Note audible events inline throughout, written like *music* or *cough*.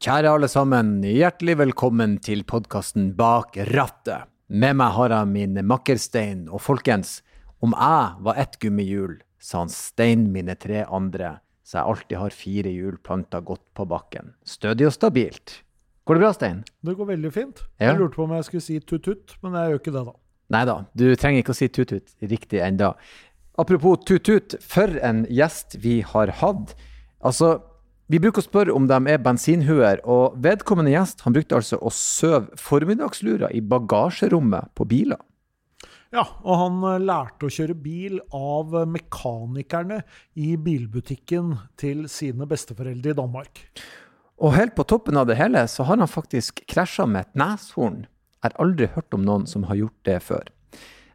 Kjære alle sammen, hjertelig velkommen til podkasten Bak rattet. Med meg har jeg min makker Stein, og folkens, om jeg var ett gummihjul, sa han Stein mine tre andre, så jeg alltid har fire hjul planta godt på bakken. Stødig og stabilt. Går det bra, Stein? Det går veldig fint. Ja. Jeg lurte på om jeg skulle si tut-tut, men jeg gjør ikke det, da. Nei da, du trenger ikke å si tut-tut riktig enda. Apropos tut-tut, for en gjest vi har hatt. Altså, vi bruker å spørre om de er bensinhuer, og vedkommende gjest han brukte altså å søve formiddagslura i bagasjerommet på biler. Ja, og han eh, lærte å kjøre bil av mekanikerne i bilbutikken til sine besteforeldre i Danmark. Og helt på toppen av det hele så har han faktisk krasja med et neshorn. Jeg har aldri hørt om noen som har gjort det før.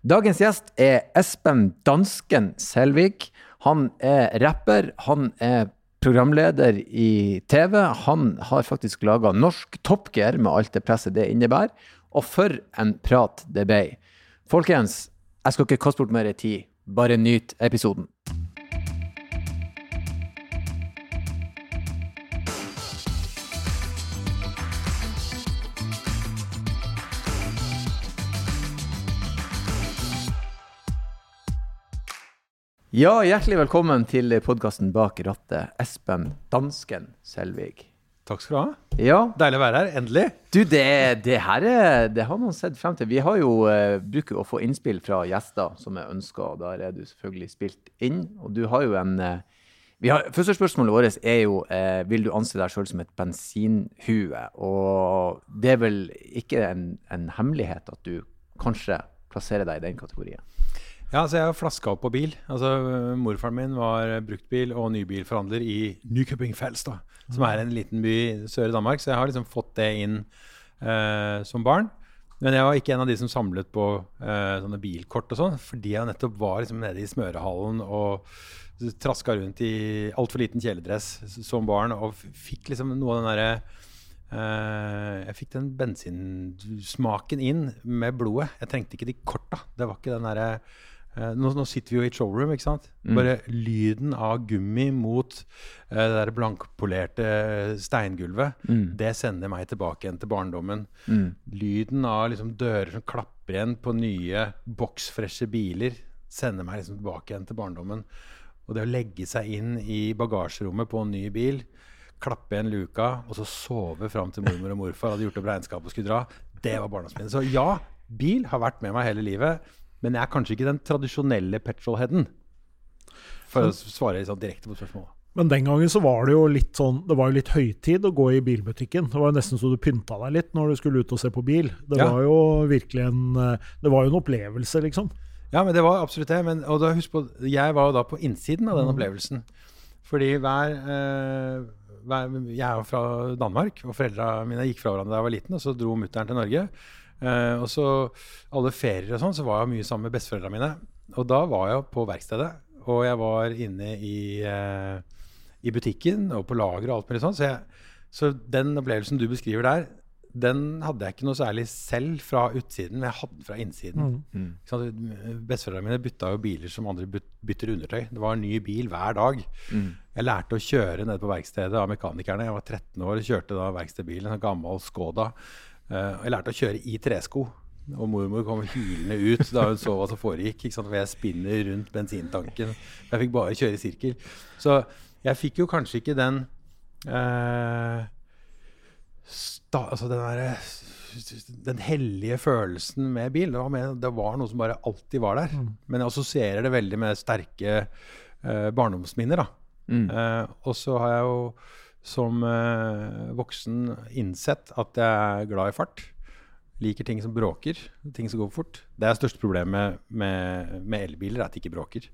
Dagens gjest er Espen Dansken Selvik. Han er rapper, han er programleder i TV. Han har faktisk laga norsk Top med alt det presset det innebærer. Og for en prat det ble. Folkens, jeg skal ikke kaste bort mer tid. Bare nyt episoden. Ja, hjertelig velkommen til podkasten Bak rattet, Espen Dansken Selvig. Takk skal du ha. Ja, Deilig å være her. Endelig. du, det, det her er, det har man sett frem til. Vi har jo uh, bruker å få innspill fra gjester som er ønska, og der er du selvfølgelig spilt inn. Og du har jo en uh, vi har, Første spørsmålet vårt er jo uh, vil du anse deg sjøl som et bensinhue. Og det er vel ikke en, en hemmelighet at du kanskje plasserer deg i den kategorien. Ja, så Jeg har flaska opp på bil. Altså Morfaren min var bruktbil- og nybilforhandler i Nykøbing Falster, som er en liten by sør i Danmark. Så jeg har liksom fått det inn eh, som barn. Men jeg var ikke en av de som samlet på eh, sånne bilkort og sånn, fordi jeg nettopp var liksom nede i smørehallen og traska rundt i altfor liten kjeledress som barn og fikk liksom noe av den derre eh, Jeg fikk den bensinsmaken inn med blodet. Jeg trengte ikke de korta. Det var ikke den eh, nå, nå sitter vi jo i et showroom, ikke sant? Bare lyden av gummi mot uh, det der blankpolerte steingulvet, det sender meg tilbake igjen til barndommen. Lyden av liksom dører som klapper igjen på nye boksfreshe biler, sender meg liksom tilbake igjen til barndommen. Og det å legge seg inn i bagasjerommet på en ny bil, klappe igjen luka, og så sove fram til mormor og morfar hadde gjort opp regnskap og skulle dra, det var barndomsminnet. Så ja, bil har vært med meg hele livet, men jeg er kanskje ikke den tradisjonelle petrolheaden. For å svare sånn direkte på spørsmålet. Men den gangen så var det jo litt sånn Det var jo litt høytid å gå i bilbutikken. Det var jo nesten så du pynta deg litt når du skulle ut og se på bil. Det Ja. var jo virkelig en eh, Det var jo en opplevelse, liksom. Ja, men det var absolutt det. Men, og da, husk på, jeg var jo da på innsiden av den opplevelsen. Fordi hver, eh, hver Jeg er jo fra Danmark, og foreldra mine gikk fra hverandre da jeg var liten, og så dro mutter'n til Norge. Eh, og så alle ferier og sånn, så var jeg mye sammen med besteforeldrene mine. Og da var jeg på verkstedet, og jeg var inne i, eh, i butikken og på lager og alt mulig sånn. Så, så den opplevelsen du beskriver der, den hadde jeg ikke noe særlig selv fra utsiden, men jeg hadde den fra innsiden. Mm. sant? Besteforeldrene mine bytta jo biler som andre bytter undertøy. Det var en ny bil hver dag. Jeg lærte å kjøre nede på verkstedet av mekanikerne. Jeg var 13 år og kjørte da verkstedbilen, en gammel Skoda. Eh, jeg lærte å kjøre i tresko. Og mormor kom hylende ut da hun så hva som foregikk. Ikke sant? For jeg spinner rundt bensintanken. Jeg fikk bare kjøre i sirkel. Så jeg fikk jo kanskje ikke den eh, sta, altså den derre den hellige følelsen med bil. Det var, med, det var noe som bare alltid var der. Men jeg assosierer det veldig med sterke eh, barndomsminner. da. Eh, og så har jeg jo som eh, voksen innsett at jeg er glad i fart. Liker ting som bråker, ting som går fort. Det er største problemet med, med elbiler, er at de ikke bråker.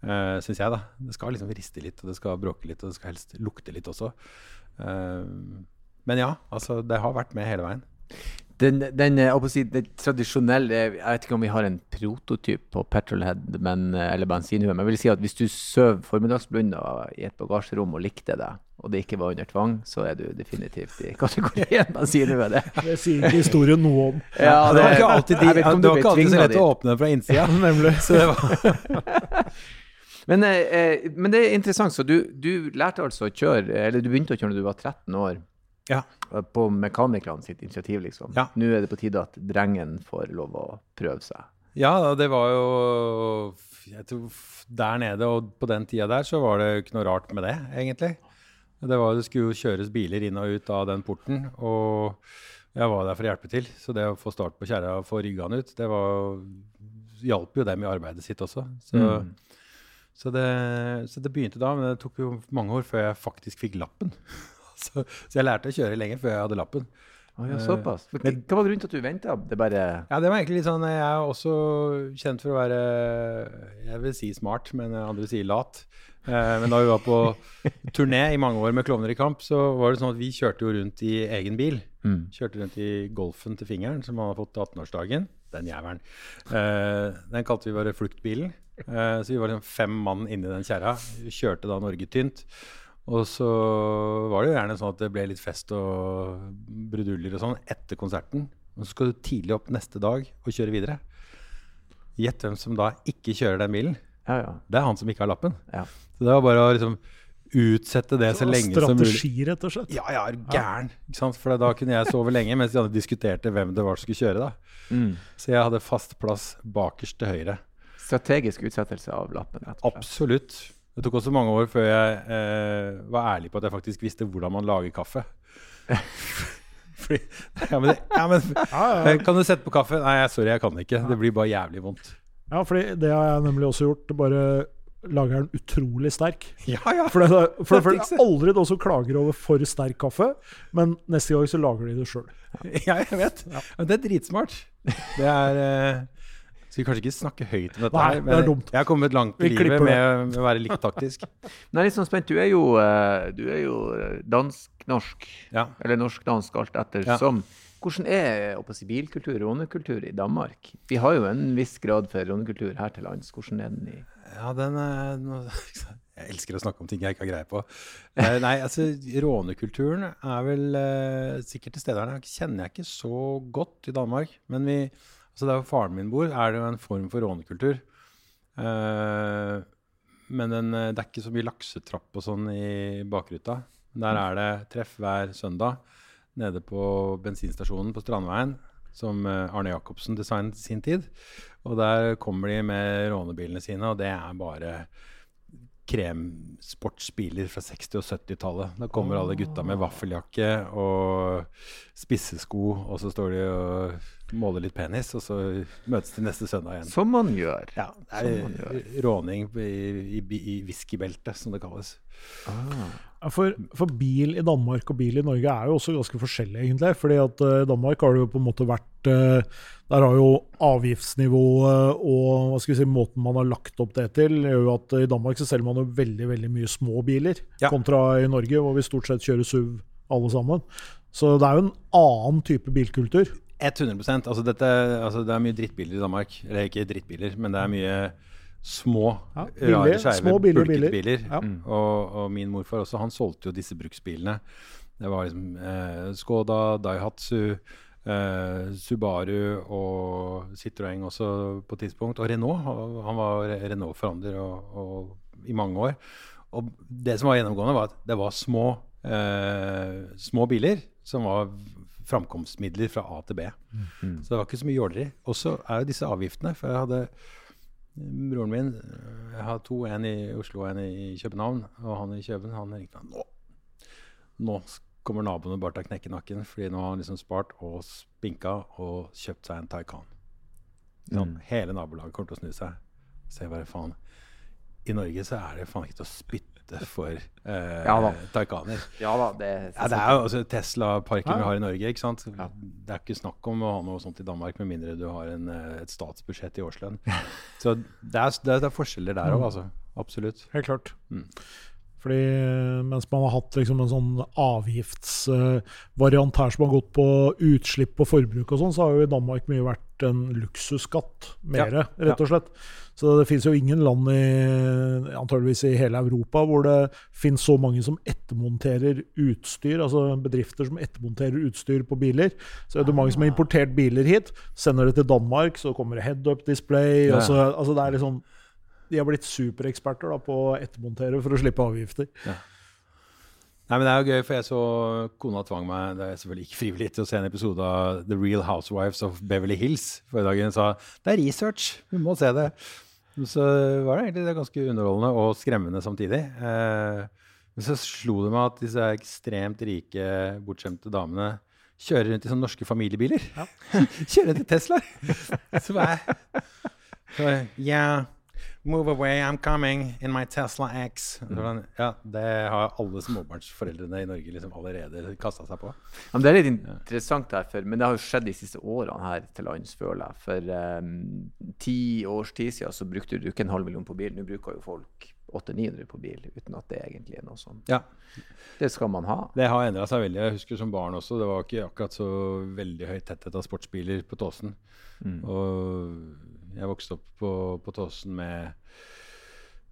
Uh, Syns jeg, da. Det skal liksom riste litt, og det skal bråke litt, og det skal helst lukte litt også. Eh, men ja, altså, det har vært med hele veien. Den, den, si, den, tradisjonelle Jeg vet ikke om vi har en prototyp på petrolhead men, eller bensinhue, men jeg vil si at hvis du søv formiddagsblunda i et bagasjerom og likte det, og det ikke var under tvang, så er du definitivt i kategorien bensinhue. Det. Det sier ikke historien noe om. *laughs* Ja, det var ikke alltid, de, ikke det var ikke alltid så lett å åpne fra innsida. *laughs* Nemlig. Så det var *laughs* Men, eh, eh, men det er interessant. Så du, du lærte altså å kjøre, eller du begynte å kjøre når du var 13 år. Ja. På mekanikerne sitt initiativ, liksom. Ja. Nå er det på tide at drengen får lov å prøve seg. Ja, det var jo jeg tror, Der nede og på den tida der så var det ikke noe rart med det, egentlig. Det, var, det skulle jo kjøres biler inn og ut av den porten, og jeg var der for å hjelpe til. Så det å få start på kjerra og få rygga den ut, det var, hjalp jo dem i arbeidet sitt også. Så, Mm. så, det, så det begynte da, men det tok jo mange år før jeg faktisk fikk lappen. *laughs* så, så jeg lærte å kjøre lenge før jeg hadde lappen. Å ja, såpass. For, hva var grunnen til at du venta? Det bare Ja, det var egentlig litt sånn Jeg er også kjent for å være Jeg vil si smart, men andre sier lat. Eh, men da vi var på *laughs* turné i mange år med Klovner i kamp, så var det sånn at vi kjørte jo rundt i egen bil. mm. Kjørte rundt i Golfen til fingeren, som han har fått til 18-årsdagen. Den jævelen. Eh, den kalte vi bare Fluktbilen. Eh, så vi var liksom fem mann inni den kjerra. Kjørte da Norge tynt. Og så var det jo gjerne sånn at det ble litt fest og bruduljer og sånn etter konserten. Og så skal du tidlig opp neste dag og kjøre videre. Gjett hvem som da ikke kjører den bilen. Ja, ja. Det er han som ikke har lappen. ja. Så det var bare å liksom utsette det så lenge som mulig. Strategi, rett og slett. Ja, ja, gæren? For da kunne jeg sove lenge mens de andre diskuterte hvem det var som skulle kjøre. da. Mm. Så jeg hadde fast plass bakerst til høyre. Strategisk utsettelse av lappen, rett og slett. Absolutt. Det tok også mange år før jeg eh, var ærlig på at jeg faktisk visste hvordan man lager kaffe. *laughs* Fordi, ja, men, ja, men Ja, ja. eh, Kan du sette på kaffe? Nei, sorry, jeg kan ikke. Det blir bare jævlig vondt. ja, fordi det har jeg nemlig også gjort. Bare lager den utrolig sterk. Ja, ja. For det, for, for det er aldri noen som klager over for sterk kaffe, men neste gang så lager de det sjøl. *laughs* ja jeg vet. Men det er dritsmart. Det er eh, Skal vi kanskje ikke snakke høyt om dette, Nei, her, det er dumt. jeg har kommet langt i livet med, med å være litt taktisk. *laughs* Jeg er litt sånn spent. Du er jo, eh, du er jo eh, dansk-norsk, Ja. eller norsk-dansk, alt etter Ja. som. Hvordan er å si, bilkultur, rånekultur i Danmark? Vi har jo en viss grad for rånekultur her til lands. Hvordan er den i Ja, den er *laughs* Jeg elsker å snakke om ting jeg ikke har greie på. Eh, nei, altså, rånekulturen er vel eh, sikkert til stede her. Den kjenner jeg ikke så godt i Danmark. Men vi, altså der hvor faren min bor, er det jo en form for rånekultur. Uh, men den, eh, det er ikke så mye laksetrapp og sånn i bakruta. Der er det treff hver søndag nede på bensinstasjonen på Strandveien, som eh, Arne Jacobsen designet sin tid. Og der kommer de med rånebilene sine, og det er bare kremsportsbiler fra 60- og 70-tallet. Da kommer alle gutta med vaffeljakke og spissesko, og så står de og måler litt penis, og så møtes de neste søndag igjen. Som man gjør. Ja, det er råning i, i, i whiskybeltet, som det kalles. Ah. For, for bil i Danmark og bil i Norge er jo også ganske forskjellig, egentlig. fordi at i I Danmark har det jo på en måte vært uh, Der har jo avgiftsnivået og hva skal vi si, måten man har lagt opp det til, gjør jo at uh, i Danmark så selger man jo veldig veldig mye små biler, Ja. kontra i Norge, hvor vi stort sett kjører SUV alle sammen. Så det er jo en annen type bilkultur. 100 altså dette, altså Det er mye drittbiler i Danmark. Eller ikke drittbiler, men det er mye små, Ja, rare, billige, skeive, små, billige bulkete biler. biler. Ja. Og, og min morfar også, han solgte jo disse bruksbilene. Det var liksom eh, Skoda, Daihatsu, eh, Subaru og Citroën også på et tidspunkt. Og Renault. og Han var Renault-forhandler i mange år. Og det som var gjennomgående, var at det var små, eh, små biler som var framkomstmidler fra A til B. Så det var ikke så mye jåleri. Og så er jo disse avgiftene. For jeg hadde broren min øh, Jeg har to, en i Oslo og en i København. Og han i København han ringte meg nå. Nå kommer naboene bare til å knekke nakken, fordi nå har han liksom spart og spinka og kjøpt seg en Taycan. Sånn, Hele nabolaget kommer til å snu seg. Jeg bare faen I Norge så er det faen ikke til å spytte for eh, Ja da. Taycaner. Ja da, det, Ja, det er jo altså Tesla-parken Ja. vi har i Norge. ikke sant? Det er ikke snakk om å ha noe sånt i Danmark med mindre du har en, eh, et statsbudsjett i årslønn. Så det er, det er, er forskjeller der òg, altså. Absolutt. Helt klart. Mm. Fordi eh, mens man har hatt liksom en sånn avgiftsvariant her som har gått på utslipp og forbruk og sånn, så har jo i Danmark mye vært en luksusskatt mer, Ja, rett og slett. Så det finnes jo ingen land i antageligvis i hele Europa hvor det finnes så mange som ettermonterer utstyr, altså bedrifter som ettermonterer utstyr på biler. Så er det mange som har importert biler hit, sender det til Danmark, så kommer det head-up display. Ja. så, altså det er liksom de har blitt supereksperter da, på å ettermontere for å slippe avgifter. Nei, men Det er jo gøy, for jeg så kona tvang meg det er selvfølgelig ikke frivillig til å se en episode av The Real Housewives of Beverly Hills forrige dag. Hun sa det er research, vi må se det. Så var det egentlig det ganske underholdende og skremmende samtidig. Eh, men så slo det meg at disse ekstremt rike, bortskjemte damene kjører rundt i sånne norske familiebiler. Ja. *laughs* kjører rundt i Teslaer. var *laughs* jeg så, yeah, Move away, I'm coming in my Tesla X. Mm. Ja, Det har alle småbarnsforeldrene i Norge liksom allerede kasta seg på. Ja, det er litt interessant derfor, men det har jo skjedd de siste årene her til lands, føler jeg. For um, ti års tid siden så brukte du ikke en halv million på bil. Nå bruker jo folk 800-900 på bil, uten at det egentlig er noe sånn. Ja. Det skal man ha. Det har endra seg veldig. Jeg husker som barn også. Det var ikke akkurat så veldig høy tetthet av sportsbiler på Tåsen. Mm. Og jeg vokste opp på, på Tåsen med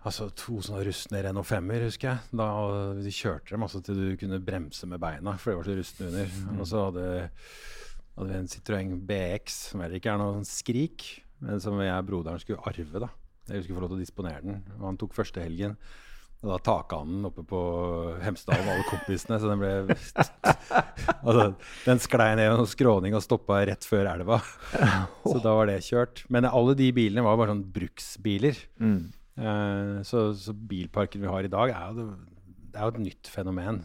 altså, to sånne rustne Renault 5-er, husker jeg. Da De kjørte dem altså, til du kunne bremse med beina, for de var så rustne under. Mm. Og så hadde, hadde, vi en Citroën BX, som heller ikke er noe skrik, men som jeg og broderen skulle arve. da. Jeg skulle få lov til å disponere den. Og han tok første helgen. Og da taka han den oppe på Hemsedal med alle kompisene, så den ble *laughs* altså, Den sklei ned en skråning og stoppa rett før elva. *laughs* Så da var det kjørt. Men alle de bilene var bare sånn bruksbiler. Mm. Uh, så, så, bilparken vi har i dag, er jo det, er jo et nytt fenomen.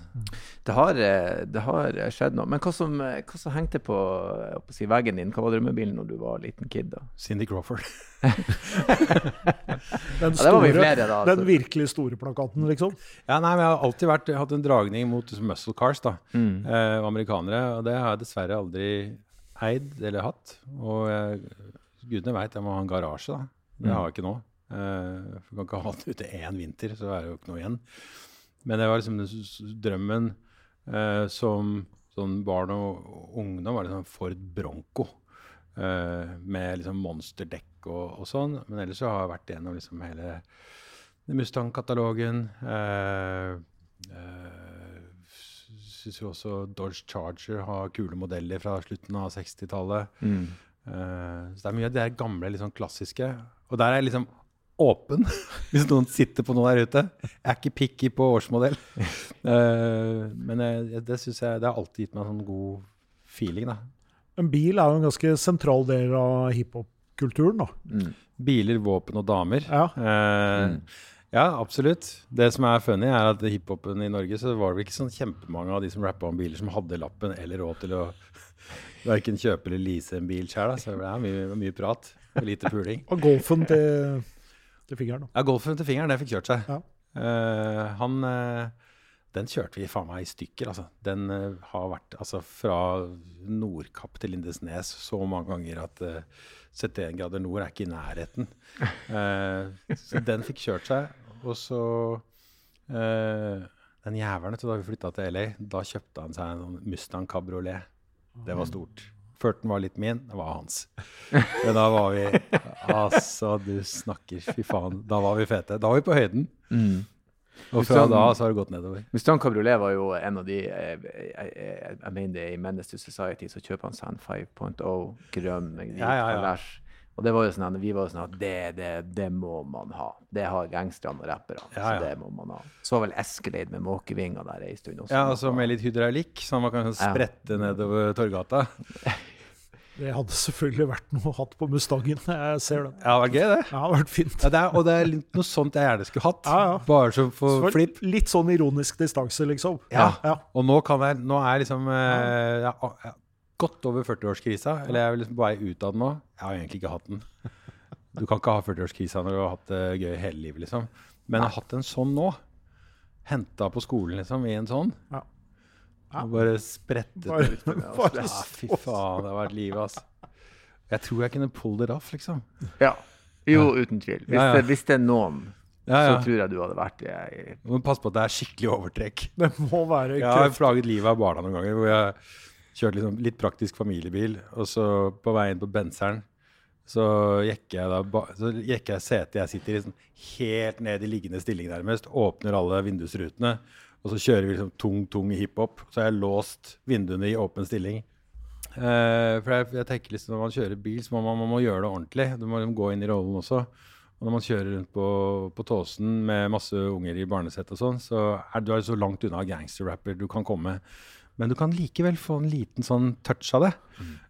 Det har, eh, det har skjedd noe. Men hva som, hva som hengte på, på si, veggen din? Hva var drømmebilen når du var liten kid? da? Cindy Crawford. *laughs* den, store, ja, flere, da, den virkelig store plakaten, liksom? Ja, nei, men Jeg har alltid vært, hatt en dragning mot liksom, muscle cars da, mm. eh, amerikanere. Og det har jeg dessverre aldri eid eller hatt. Og jeg, gudene veit jeg må ha en garasje. da. Det har jeg ikke nå. Eh, jeg kan ikke ha den ute én vinter, så er det jo ikke noe igjen. Men det var liksom drømmen eh, som sånn barn og ungdom var liksom Ford Bronco. Eh, med liksom monsterdekk og, og, sånn. Men ellers så har jeg vært gjennom liksom hele Mustang-katalogen. Eh, eh, Syns jo også Dodge Charger har kule modeller fra slutten av 60-tallet. Mm. Eh, så det er mye av det gamle, liksom klassiske. Og der er liksom åpen *laughs* hvis noen sitter på noe der ute. Jeg er ikke picky på årsmodell. Uh, *laughs* men jeg, det synes jeg, det har alltid gitt meg en sånn god feeling. da. En bil er jo en ganske sentral del av hiphop-kulturen. da. Mm. Biler, våpen og damer. Ja. Uh, mm. ja, absolutt. Det som er funny, er at hiphopen i Norge så var det ikke sånn kjempemange av de som rappa om biler, som hadde lappen eller råd til å *laughs* verken kjøpe eller lease en bil sjøl. Så det er mye, mye prat og lite puling. Og golfen til til fingeren. Da. Ja, golfen til fingeren, det fikk kjørt seg. Ja. Uh, han uh, Den kjørte vi faen meg i stykker, altså. Den uh, har vært altså, fra Nordkapp til Lindesnes så mange ganger at 71 grader nord er ikke i nærheten. *laughs* så den fikk kjørt seg. Og så Den jævelen, da vi flytta til LA, da kjøpte han seg en Mustang kabriolet. Det var stort. Førten var litt min, det var hans. Men da var vi Altså, du snakker, fy faen. Da var vi fete. Da var vi på høyden. Mm. Og fra da så har det gått nedover. Mustang Cabriolet var jo en av de Jeg, jeg, jeg, jeg mener det i Menace to Society, så kjøper han seg en 5.0 grønn med ja, ja, ja. Og det var jo sånn, vi var jo sånn at det, det, det må man ha. Det har gangsterne og rapperne. Ja, ja. Så det må man ha. Så var vel Escalade med måkevinger der ei stund også. Ja, altså med litt hydraulikk, så man kan sprette ja. nedover Torgata. *laughs* Det hadde selvfølgelig vært noe hatt på Mustangen. Jeg ser det. Ja, det var gøy, det. Ja, det har vært fint. Ja, det er, og det er noe sånt jeg gjerne skulle hatt. Ja, ja. Bare så for så flipp. Litt sånn ironisk distanse, liksom. Ja. ja. Og nå kan jeg Nå er liksom eh, ja, godt over 40-årskrisa. Eller jeg er liksom på vei ut av den nå. Jeg har egentlig ikke hatt den. Du kan ikke ha 40-årskrisa når du har hatt det gøy hele livet, liksom. Men jeg har hatt en sånn nå. Henta på skolen, liksom, i en sånn. Ja. Ja. Og bare sprettet bare, ut. Bare, ja, fy faen, det har vært livet, altså. Jeg tror jeg kunne pulled it off, liksom. Ja. Jo, uten tvil. Hvis, det, hvis det er noen ja, ja. så tror jeg du hadde vært jeg... Men Pass på at det er skikkelig overtrekk. Det må være Jeg har plaget livet av barna noen ganger. Hvor jeg kjørte liksom litt praktisk familiebil, og så på veien på benseren så jekker jeg da så jekker jeg setet jeg sitter i, sånn helt ned i liggende stilling nærmest. Åpner alle vindusrutene. Og så kjører vi liksom tung, tung hiphop. Så har jeg låst vinduene i åpen stilling. Eh, for jeg, jeg, tenker liksom Når man kjører bil, så må man, man må gjøre det ordentlig. Du må liksom gå inn i rollen også. Og når man kjører rundt på, på Tåsen med masse unger i barnesett og sånn, så er du så langt unna gangsterrapper du kan komme. Men du kan likevel få en liten sånn touch av det.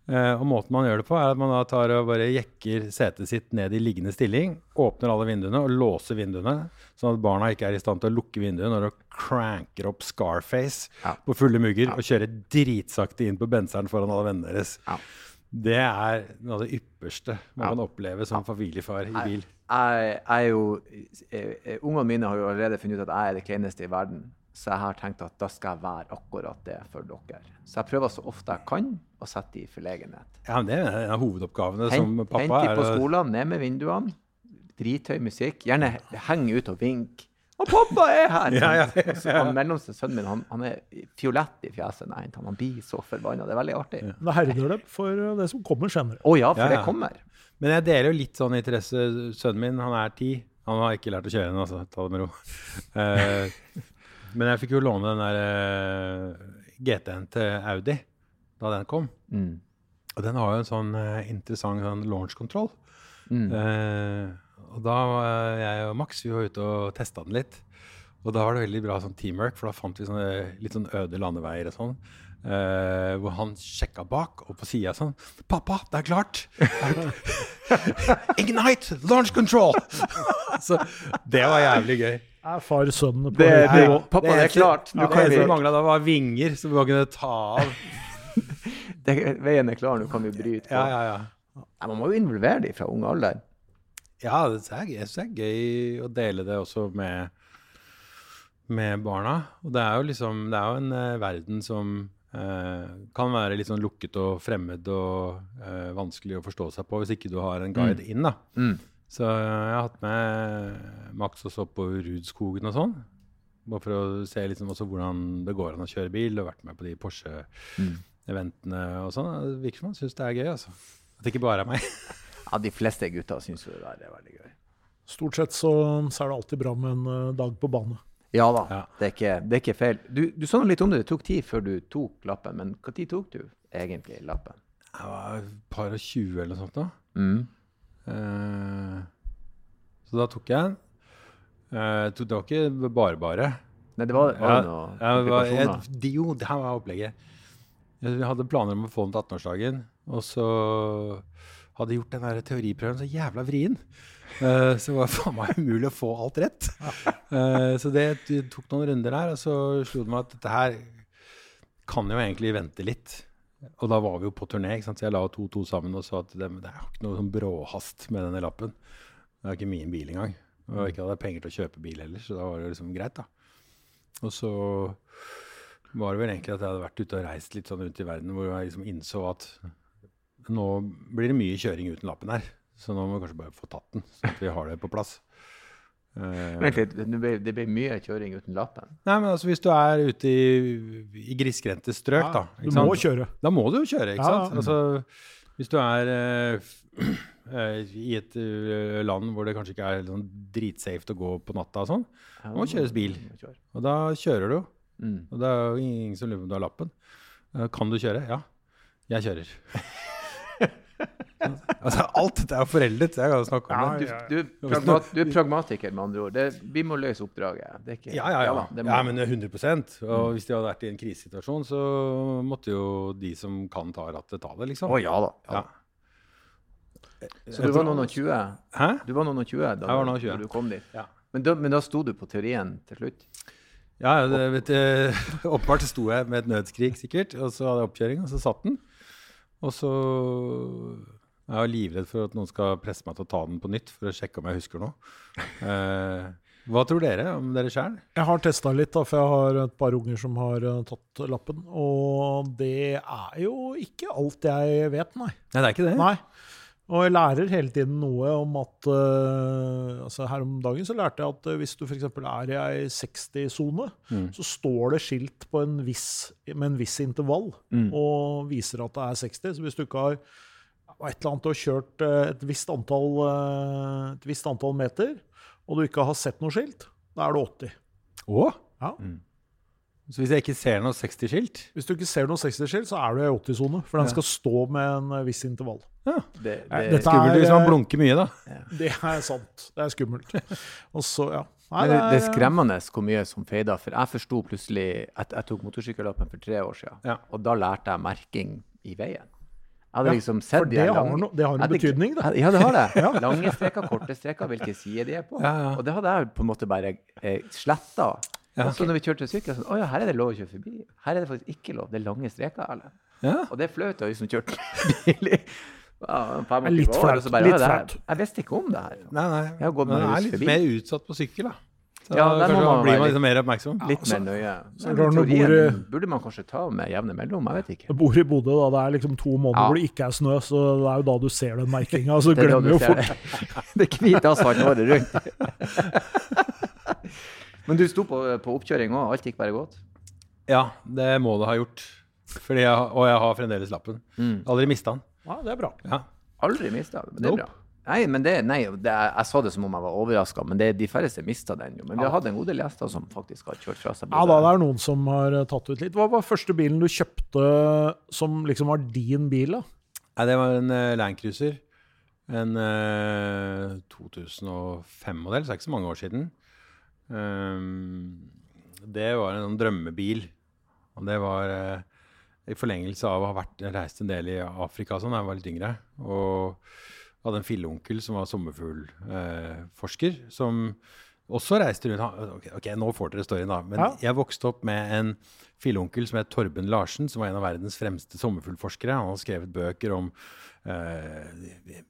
Eh, og måten man gjør det på, er at man da tar og bare jekker setet sitt ned i liggende stilling, åpner alle vinduene og låser vinduene, sånn at barna ikke er i stand til å lukke vinduet når du cranker opp Scarface Ja. på fulle mugger og kjører dritsakte inn på benseren foran alle vennene deres. Ja. Det er noe av det ypperste man Ja. kan oppleve som familiefar i bil. Jeg, jeg er jo eh, eh, Ungene mine har jo allerede funnet ut at jeg er det kleineste i verden. Så jeg har tenkt at da skal jeg være akkurat det for dere. Så jeg prøver så ofte jeg kan å sette de i forlegenhet. Ja, men Det er en av hovedoppgavene som Hent, pappa. hent de på å- skolen, ned med vinduene. Drithøy musikk. Gjerne heng ut og vink. Og pappa er her! *laughs* Ja, ja, ja. Så han mellomste sønnen min han, han er fiolett i fjeset Nei, han. Han blir så forbanna. Det er veldig artig. Da Det herder det for det som kommer senere. ja, for Ja, ja. det kommer. Men jeg deler jo litt sånn interesse. Sønnen min han er ti. Han har ikke lært å kjøre ennå, altså. Ta det med ro. *laughs* Eh, men jeg fikk jo låne den der uh, GT-en til Audi da den kom. Mm. Og den har jo en sånn uh, interessant sånn launch-kontroll. Mm. Uh, og da var jeg og Max vi var ute og testa den litt. Og da var det veldig bra sånn teamwork, for da fant vi sånne litt sånn øde landeveier og sånn. Eh, hvor han sjekka bak, og på sida sånn 'Pappa, det er klart!' *laughs* Ignite! Launch control! *laughs* Så det var jævlig gøy. Er far sønnen på Det- det- nivå. pappa, det er klart. Du ja, kan det mangla da, var vinger som vi kunne ta av. *laughs* Det, veien er klar, nå kan vi bryte på. Ja, ja, ja. Nei, Man må jo involvere dem fra ung alder. Ja, det er, jeg synes det er gøy å dele det også med, med barna. Og det er jo liksom Det er jo en uh, verden som kan være litt sånn lukket og fremmed og eh, vanskelig å forstå seg på hvis ikke du har en guide inn, da. Mm. Så jeg har hatt med Max også på Rudskogen og sånn. Bare for å se liksom også hvordan det går an å kjøre bil, og vært med på de Porsche-eventene og sånn. Det virker som han syns det er gøy, altså. At det ikke bare er meg. *laughs* Ja, De fleste gutter syns det er veldig gøy. Stort sett så, så er det alltid bra med en eh, dag på bane. Ja da, Ja. Det, er ikke, det er ikke feil. Du, du sa noe litt om det, det tok tid før du tok lappen. Men når tok du egentlig lappen? Jeg var et par og tjue eller noe sånt da. Mm. Eh, så da tok jeg den. Eh, det var ikke bare bare. Nei, det var, var det jeg, komplikasjoner? jo, det her var opplegget. Jeg- Vi hadde planer om å få den til 18-årsdagen, og så hadde gjort den der teoriprøven så jævla vrien. Uh, så det var faen meg umulig å få alt rett. Uh, så det, tok noen runder der, og så slo det meg at dette her kan jo egentlig vente litt. Og da var vi jo på turné, ikke sant? så jeg la to to sammen og sa at det, det er jo ikke noe sånn bråhast med denne lappen. Det er ikke min bil engang. Og ikke hadde jeg penger til å kjøpe bil heller, så da var det liksom greit, da. Og så var det vel egentlig at jeg hadde vært ute og reist litt sånn rundt i verden hvor jeg liksom innså at nå blir det mye kjøring uten lappen her. Så nå må vi kanskje bare få tatt den, så at vi har det på plass. Eh, Vent litt, det ble, ble mye kjøring uten lappen. nei, men altså hvis du er ute i, i grisgrendte strøk, da. du må sant? kjøre. Da må du jo kjøre, ikke Ja, sant? ja. Altså, hvis du er uh, *clears throat* eh, i et uh, land hvor det kanskje ikke er sånn dritsafe å gå på natta og sånn, Ja, må kjøres bil. kjøre. og da kjører du. Mm. Og det er jo ingen som lurer på om du har lappen. Eh, Kan du kjøre? Ja. Jeg kjører. *laughs* altså, alt dette er jo foreldet. Jeg kan jo snakke om Du, det. du, er pragmat, du er pragmatiker, med andre ord. Det, vi må løse oppdraget. Det er ikke, Ja, ja, ja. det må- ja, men 100% Og hvis de hadde vært i en krisesituasjon, så måtte jo de som kan ta rattet, ta det, liksom. Å ja da. Ja. Så du var noen og 20? Hæ? Du var noen og 20 da, Jeg var noen og 20. da du kom dit? Ja. Men da, men da sto du på teorien til slutt? Ja, det, vet *laughs* åpenbart sto jeg med et nødskrik, sikkert, og så hadde jeg oppkjøring, og så satt den. Og så er jeg var livredd for at noen skal presse meg til å ta den på nytt for å sjekke om jeg husker noe. *laughs* Eh, hva tror dere om dere sjøl? Jeg har testa litt, da, for jeg har et par unger som har eh, tatt lappen. Og det er jo ikke alt jeg vet, nei. Nei, det er ikke det. Nei. Og jeg lærer hele tiden noe om at uh, altså Her om dagen så lærte jeg at eh, hvis du f.eks. er i ei 60-sone, Mm. så står det skilt på en viss, med en viss intervall Mm. og viser at det er 60. Så hvis du ikke har et eller annet og kjørt eh, et visst antall, eh, et visst antall meter, og du ikke har sett noe skilt, da er du 80. Å? Ja. Mm. Så hvis jeg ikke ser noe 60-skilt Hvis du ikke ser noe 60-skilt, så er du i 80-sone. For den Ja. skal stå med en eh, viss intervall. Det, det, dette Skummelt hvis er, man blunker mye, da. *laughs* Det er sant. Det er skummelt. *laughs* Og så, ja. Nei, det, det, det er skremmende hvor mye som feida. For jeg forsto plutselig at jeg tok motorsykkellappen for tre år siden. Ja. Og da lærte jeg merking i veien. Jeg hadde Ja, liksom sett for de det her har lange- no- det har en hadde betydning, da. Ja, det har det. *laughs* Lange streker, korte streker, hvilke sider de er på. Ja, ja. Og det hadde jeg på en måte bare eh, sletta. Ja, Og så når vi kjørte sykkel, sånn Å ja, her er det lov å kjøre forbi. Her er det faktisk ikke lov. Det er lange streker. Eller? Ja. Og det er flaut å ha som kjørt *laughs* bil i ja, 25 litt flaut, og så bare, litt «Å, det her- flaut. Jeg visste ikke om det her. Nei, nei. Jeg har gått Men meg man er litt mer utsatt på sykkel, da. Så Ja, der må man blir man litt- liksom mer oppmerksom. Litt mer nøye. så du teorien bor burde man kanskje ta med jevne mellom. Jeg vet ikke. Du bor i Bodø, da. Det er liksom to måneder Ja. hvor det ikke er snø, så det er jo da du ser den merkinga. Så *laughs* Det er glemmer du jo ser fort. *laughs* det. Er hvit asfalt året rundt. *laughs* Men du sto på, på oppkjøring òg. Alt gikk bare godt? Ja, det må det ha gjort. Fordi jeg, og jeg har fremdeles lappen. Mm. Aldri mista den. Ja, det er bra. Ja. Aldri mista den, Men det er Nope. bra. Nei, men det, nei det, jeg sa det som om jeg var overraska, men det, de færreste mista den jo. Men vi har hatt en god del gjester som faktisk har kjørt fra seg. Ja, da, det er noen som har eh, tatt ut litt. Hva var første bilen du kjøpte som liksom var din bil? da? Nei, det var en uh, Landcruiser. En uh, 2005-modell, så det er ikke så mange år siden. Um, det var en sånn drømmebil. Og det var uh, i forlengelse av å ha vært, reist en del i Afrika sånn da jeg var litt yngre. Og hadde en filleonkel som var sommerfuglforsker, som også reiste rundt Han- ok, ok, nå får dere storyen, da. Men Ja. jeg vokste opp med en filleonkel som het Torben Larsen, som var en av verdens fremste sommerfuglforskere. Han har skrevet bøker om eh,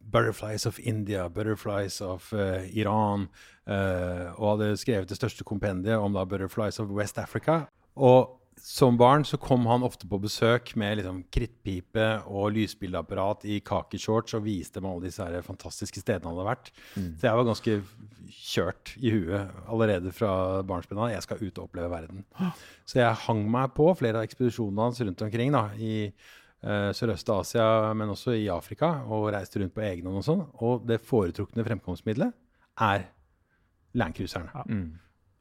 Butterflies of India, Butterflies of eh, Iran, eh, og hadde skrevet det største kompendiet om da Butterflies of West Africa. Og som barn så kom han ofte på besøk med liksom krittpipe og lysbildeapparat i kakeshorts og viste meg alle disse her fantastiske stedene han hadde vært. Så jeg var ganske kjørt i huet allerede fra barnsben av. Jeg skal ut og oppleve verden. Så jeg hang meg på flere av ekspedisjonene hans rundt omkring da, i uh, Sørøst-Asia, men også i Afrika, og reiste rundt på egen hånd og sånn. Og det foretrukne fremkomstmiddelet er Landcruiseren. Mm.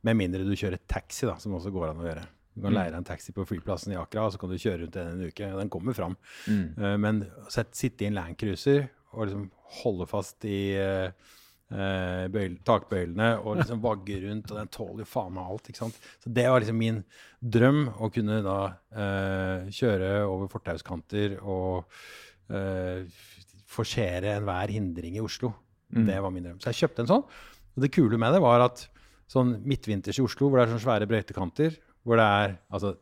Med mindre du kjører taxi, da, som også går an å gjøre. Du kan leie deg en taxi på flyplassen i Accra, og så kan du kjøre rundt den en uke. og Den kommer fram. Mm. Eh, men sett, sitte i en landcruiser og liksom holde fast i eh, eh, bøyle, takbøylene og *laughs* liksom vagge rundt, og den tåler jo faen meg alt. ikke sant? Så det var liksom min drøm, å kunne da eh, kjøre over fortauskanter og eh, forsere enhver hindring i Oslo. Det var min drøm. Så jeg kjøpte en sånn. Og det kule med det var at sånn midtvinters i Oslo, hvor det er sånne svære brøytekanter, hvor det er altså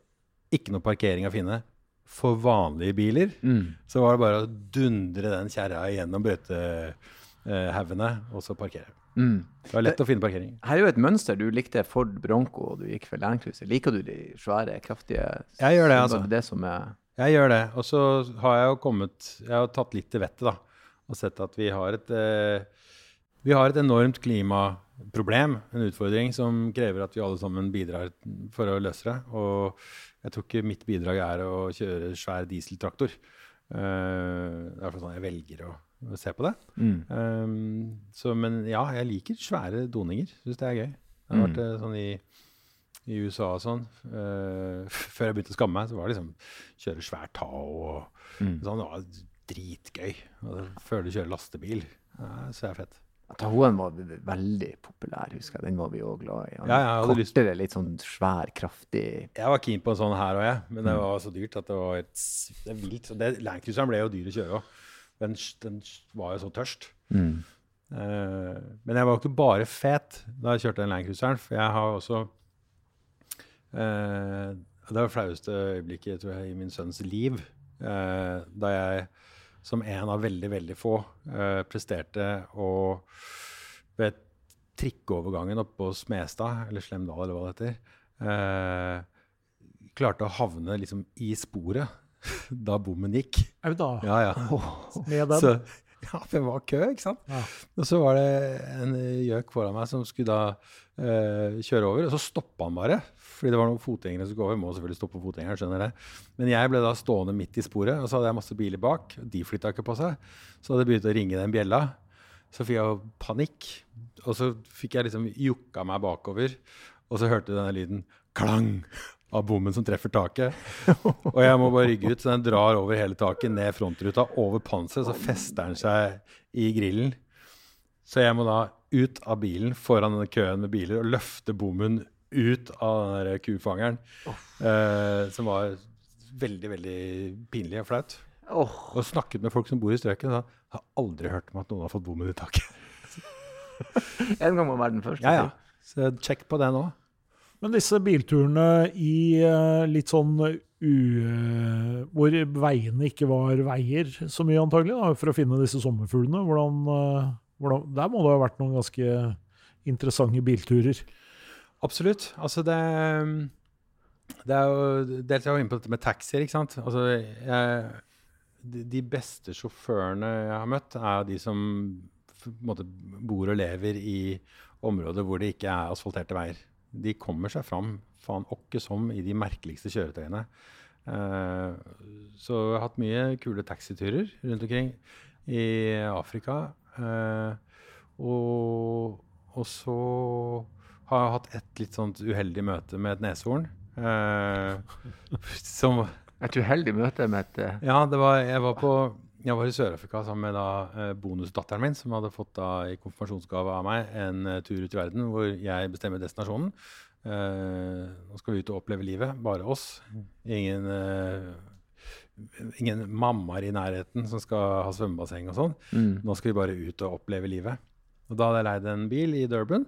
ikke noe parkering å finne for vanlige biler, Mm. så var det bare å dundre den kjerra gjennom brøytehaugene og så parkere. Mm. Det var lett å finne parkering. Her er jo et mønster. Du likte Ford Bronco, og du gikk for Land Cruiser. Liker du de svære, kraftige Jeg gjør det, altså. Det som er Jeg gjør det. Og så har jeg jo kommet Jeg har tatt litt til vettet, da. Og sett at vi har et eh, Vi har et enormt klimaproblem, en utfordring, som krever at vi alle sammen bidrar for å løse det. Og jeg tror ikke mitt bidrag er å kjøre svær dieseltraktor. Uh, det er sånn jeg velger å, å se på det. mm. Um, så, men ja, jeg liker svære doninger. Syns det er gøy. Jeg har vært mm. sånn i, i USA og sånn. Uh, *laughs* før jeg begynte å skamme meg, så var det liksom kjøre svær Tao og Mm. sånn. Det var dritgøy. Og Før du kjører lastebil. Ja, så er det fett. Tahoen var veldig populær, husker jeg. Den var vi òg glad i. Han Ja, jeg hadde lyst- litt sånn svær, kraftig Jeg var keen på en sånn her òg, jeg. Men det var så dyrt at det var et, det vilt. Landcruiseren ble jo dyr å kjøre òg. Den, den var jo så tørst. mm. Eh, men jeg var jo ikke bare fet da jeg kjørte den Landcruiseren, for jeg har også eh, Det var det flaueste øyeblikket tror jeg, i min sønns liv. eh, da jeg som en av veldig, veldig få eh, presterte å ved trikkeovergangen oppe på Smestad, eller Slemdal, eller hva det heter, eh, klarte å havne liksom i sporet *laughs* da bommen gikk. Au da. Ja, ja. Med den. Så, ja, for det var kø, ikke sant? Ja. Og så var det en gjøk foran meg som skulle da eh, kjøre over, og så stoppa han bare. Fordi det var noen fotgjengere som skulle over. Må selvfølgelig stoppe fotgjengere, skjønner jeg. Men jeg ble da stående midt i sporet, og så hadde jeg masse biler bak. De flytta ikke på seg. Så hadde jeg begynt å ringe den bjella. Så fikk jeg panikk. Og så fikk jeg liksom jukka meg bakover, og så hørte denne lyden. Klang! av bommen som treffer taket. Og jeg må bare rygge ut, så den drar over hele taket, ned frontruta, over panseret, så fester den seg i grillen. Så jeg må da ut av bilen foran denne køen med biler og løfte bommen ut av den kufangeren. Eh, som var veldig, veldig pinlig og flaut. Oh. Og snakket med folk som bor i strøket. og sa, Jeg har aldri hørt om at noen har fått bommen i taket. *laughs* En gang må være den første. Ja, ja. Så sjekk på det nå. Men disse bilturene i eh, litt sånn u... hvor veiene ikke var veier så mye, antagelig, da, for å finne disse sommerfuglene. Hvordan, eh, hvordan, der må det ha vært noen ganske interessante bilturer. Absolutt. Altså det Det er jo Dels jeg jo inne på dette med taxier, ikke sant. Altså jeg, de, beste sjåførene jeg har møtt, er de som måte bor og lever i områder hvor det ikke er asfalterte veier. De kommer seg fram faen åkke som i de merkeligste kjøretøyene. Eh, så jeg har hatt mye kule taxiturer rundt omkring i Afrika. Eh, og, og så har jeg hatt et litt sånt uheldig møte med et neshorn. Eh, *laughs* som Et uheldig møte med et eh, Ja, det var, jeg var på jeg var i Sør-Afrika sammen med da, bonusdatteren min, som hadde fått da, i konfirmasjonsgave av meg en tur ut i verden hvor jeg bestemmer destinasjonen. Uh, nå skal vi ut og oppleve livet. Bare oss. Ingen, eh, ingen mammaer i nærheten som skal ha svømmebasseng og sånn. mm. Nå skal vi bare ut og oppleve livet. Og da hadde jeg leid en bil i Durban.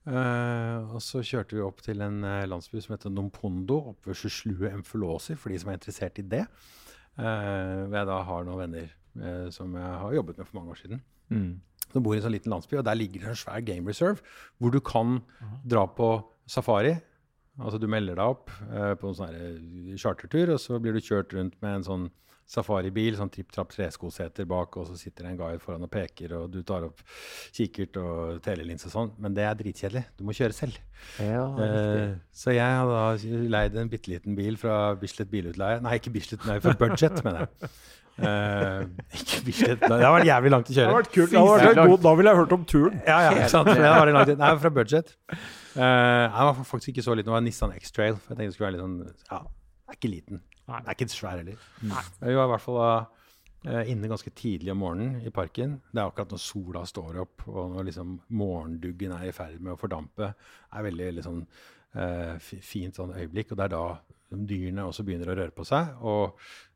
Uh, og så kjørte vi opp til en eh, landsby som heter Nompondo, oppe ved Sjuslue Emfulåsi, for de som er interessert i det. Uh, hvor jeg da har noen venner uh, som jeg har jobbet med for mange år siden. Mm. Som bor i en sånn liten landsby, og der ligger det en svær game reserve hvor du kan dra på safari. Altså du melder deg opp eh, på en sånn chartertur, og så blir du kjørt rundt med en sånn safaribil, sånn tripp-trapp treskoseter bak, og så sitter det en guide foran og peker, og du tar opp kikkert og telelinse og sånn. Men det er dritkjedelig. Du må kjøre selv. Ja. Eh, så jeg hadde da leid en bitte liten bil fra Bislett Bilutleie. Nei, ikke Bislett, nei, for Budget, mener jeg. Eh, ikke Bislett. Det har vært jævlig langt å Det kjøre. hadde vært kult. Det har vært god, da ville jeg hørt om turen. Ja, ja, ikke sant? Det var langt. Nei, fra Budget. Uh, jeg var faktisk ikke så liten. Det var en Nissan X-Trail. Jeg tenkte det skulle være litt sånn Ja, det er ikke liten. Nei. Det er ikke svær heller. Vi var i hvert fall da eh, inne ganske tidlig om morgenen i parken. Det er akkurat når sola står opp og når liksom morgenduggen er i ferd med å fordampe. Det er veldig, veldig sånn eh, fint sånn øyeblikk. Og det er da liksom, dyrene også begynner å røre på seg. Og eh,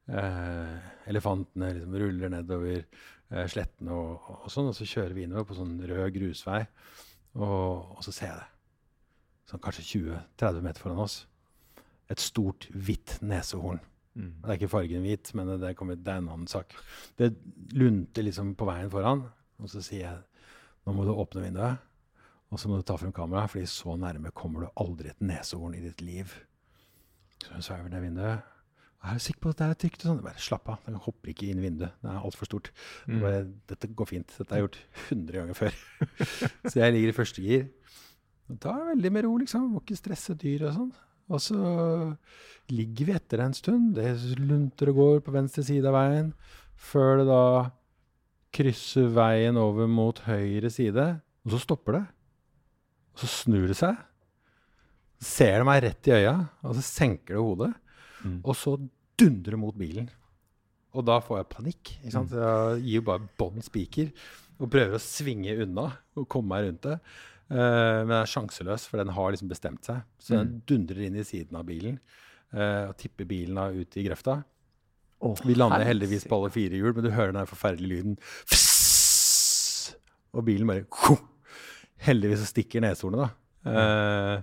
elefantene liksom ruller nedover eh, slettene og, og sånn. Og så kjører vi innover på sånn rød grusvei, og, og så ser jeg det. Sånn kanskje 20-30 meter foran oss. Et stort, hvitt nesehorn. Mm. Det er ikke fargen hvit, men det, kommer, det er en annen sak. Det lunter liksom på veien foran, og så sier jeg nå må du åpne vinduet, og så må du ta frem kameraet, fordi så nærme kommer du aldri et nesehorn i ditt liv. Så hun sveiver ned vinduet. Er du sikker på at det er trygt? Sånn? Bare slapp av, den hopper ikke inn i vinduet. Det er altfor stort. Mm. Bare, Dette går fint. Dette har jeg gjort 100 ganger før. *laughs* så jeg ligger i første gir. Og er det veldig med ro, liksom. Må ikke stresse dyr og sånn. Og så ligger vi etter en stund. Det lunter og går på venstre side av veien. Før det da krysser veien over mot høyre side. Og så stopper det. Og så snur det seg. Ser det meg rett i øya, og så senker det hodet. Mm. Og så dundrer mot bilen. Og da får jeg panikk. Ikke sant? Så jeg gir jo bare bånn spiker og prøver å svinge unna og komme meg rundt det. Uh, men den er sjanseløs, for den har liksom bestemt seg. Så den dundrer inn i siden av bilen uh, og tipper bilen ut i grøfta. Oh, Vi lander herre. heldigvis på alle fire hjul, men du hører den forferdelige lyden. Fss! Og bilen bare Heldigvis så stikker neshornet, da. Eh,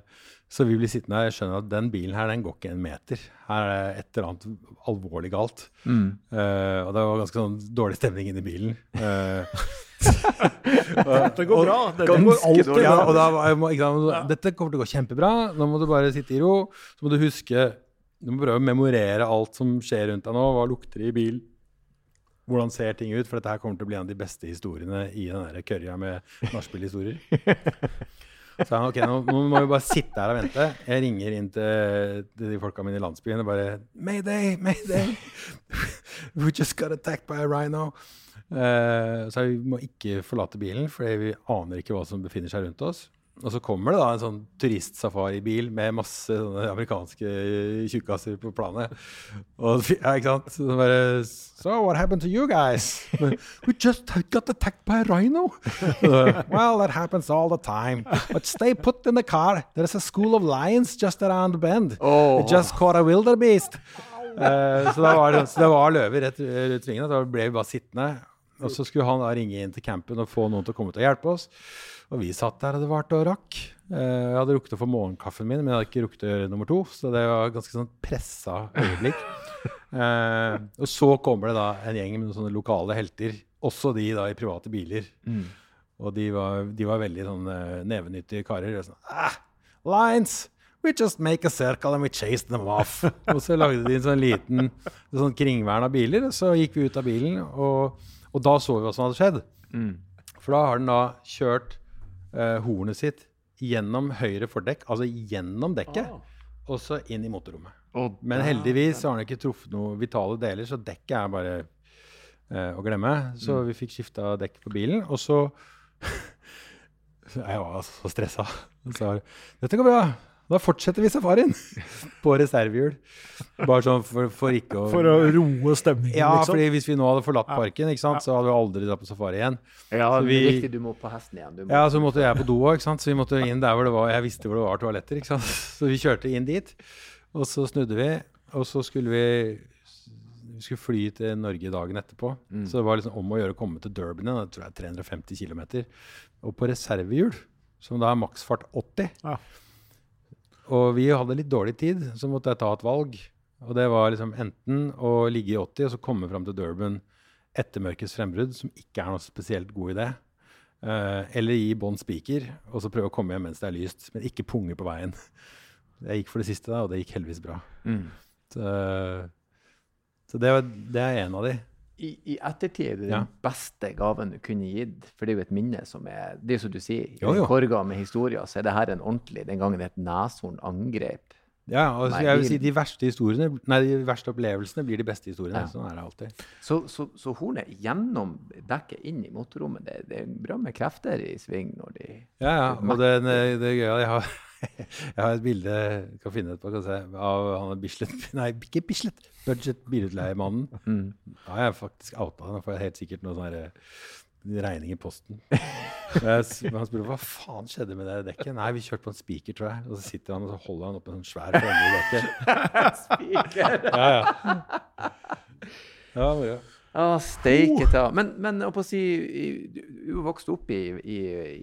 så vi blir sittende her. Jeg skjønner at den bilen her, den går ikke en meter. Her er det et eller annet alvorlig galt. Mm. Uh, og det var ganske sånn dårlig stemning inni bilen. *laughs* Uh, Dette går bra. Dette går alltid bra. ja, og da var må, ikke ja. Dette kommer til å gå kjempebra. Nå må du bare sitte i ro. Så må du huske Du må prøve å memorere alt som skjer rundt deg nå. Hva lukter det i bil? Hvordan ser ting ut? For dette her kommer til å bli en av de beste historiene i den der kørja med nachspiel-historier. *laughs* Så jeg, ok, nå, nå må vi bare sitte her og vente. Jeg ringer inn til, til de folka mine i landsbyen og bare Mayday, mayday! We just got attacked by a rhino. Uh, så vi må ikke forlate bilen, for vi aner ikke hva som befinner seg rundt oss. Og så kommer det da en sånn turistsafaribil med masse amerikanske tjukkaser på planet. Og ja, ikke sant? Så bare So, what happened to you guys? We just got attacked by a rhino. *laughs* well, that happens all the time. But stay put in the car. There's a school of lions just around the bend. Oh. Just caught a wilderbeast. Uh, så, da var det, så det var løver rett rundt svingene. Da ble vi bare sittende. Og så skulle han da ringe inn til campen og få noen til å komme ut og hjelpe oss. Og vi satt der, og det varte og rakk. Eh, jeg hadde rukket å få morgenkaffen min, men jeg hadde ikke rukket å gjøre nummer to. Så det var ganske sånn pressa øyeblikk. *laughs* Eh, og så kommer det da en gjeng med noen sånne lokale helter. Også de da i private biler. Og de var, de var veldig sånn uh, nevenyttige karer. Og sånn, ah, lines! We just make a circle and we chase them off. *laughs* og så lagde de en sånn liten en sånn kringvern av biler. Og så gikk vi ut av bilen, og, og da så vi hva som hadde skjedd. For da har den da kjørt eh, hornet sitt gjennom høyre fordekk, altså gjennom dekket, og så inn i motorrommet. Men heldigvis har den ikke truffet noen vitale deler, så dekket er bare eh, å glemme. Så vi fikk skifta dekk på bilen, og så *laughs* Jeg var så stressa. Så sa dette går bra. Da fortsetter vi safarien *laughs* på reservehjul. Bare sånn for, for ikke å For å roe stemningen, Ja, liksom. fordi hvis vi nå hadde forlatt parken, ikke sant, så hadde vi aldri dratt på safari igjen. Ja, Så det vi- er viktig. Du må på hesten igjen. Du må. Ja, så måtte jeg på do òg, så vi måtte inn der hvor det var Jeg visste hvor det var toaletter, ikke sant. *laughs* Så vi kjørte inn dit, og så snudde vi, og så skulle vi vi skulle fly til Norge dagen etterpå. Så det var liksom om å gjøre å komme til Durban igjen. Det tror jeg er 350 km. Og på reservehjul, som da er maksfart 80 Ja. Og vi hadde litt dårlig tid, så måtte jeg ta et valg. Og det var liksom enten å ligge i 80 og så komme fram til Durban etter mørkets frembrudd, som ikke er noe spesielt god idé. Uh, eller gi bånn spiker og så prøve å komme hjem mens det er lyst, men ikke punge på veien. *laughs* Jeg gikk for det siste, da, og det gikk heldigvis bra. Mm. Så, så det, var, det er en av de. I, I ettertid er det den Ja. beste gaven du kunne gitt, for det er jo et minne som er Det er som du sier, i Jo, korga med historier, så er det her en ordentlig Den gangen et neshorn angrep. Ja, og Nei, jeg vil si de verste historiene, nei, de verste opplevelsene blir de beste historiene. Ja. Sånn er det alltid. Så, så, så hornet gjennom dekket inn i motorrommet, det, det er bra med krefter i sving når de Ja, ja. Og det, det, det er gøy. Jeg har, *laughs* jeg har et bilde kan finne etterpå, kan se, av han Bislett *laughs* Nei, ikke Bislett. Budget bilutleiemannen. Mm. Da har jeg faktisk outa ham. Får jeg helt sikkert noe sånn regning i posten. Han spurte hva faen skjedde med det dekket. Nei, vi kjørte på en spiker, tror jeg. Og så sitter han og så holder han opp en sånn svær fremme i dekket. *laughs* Spiker! Ja, ja. Ja, moro. Ja, steike ta. Men, men å si, du vokste opp i, i,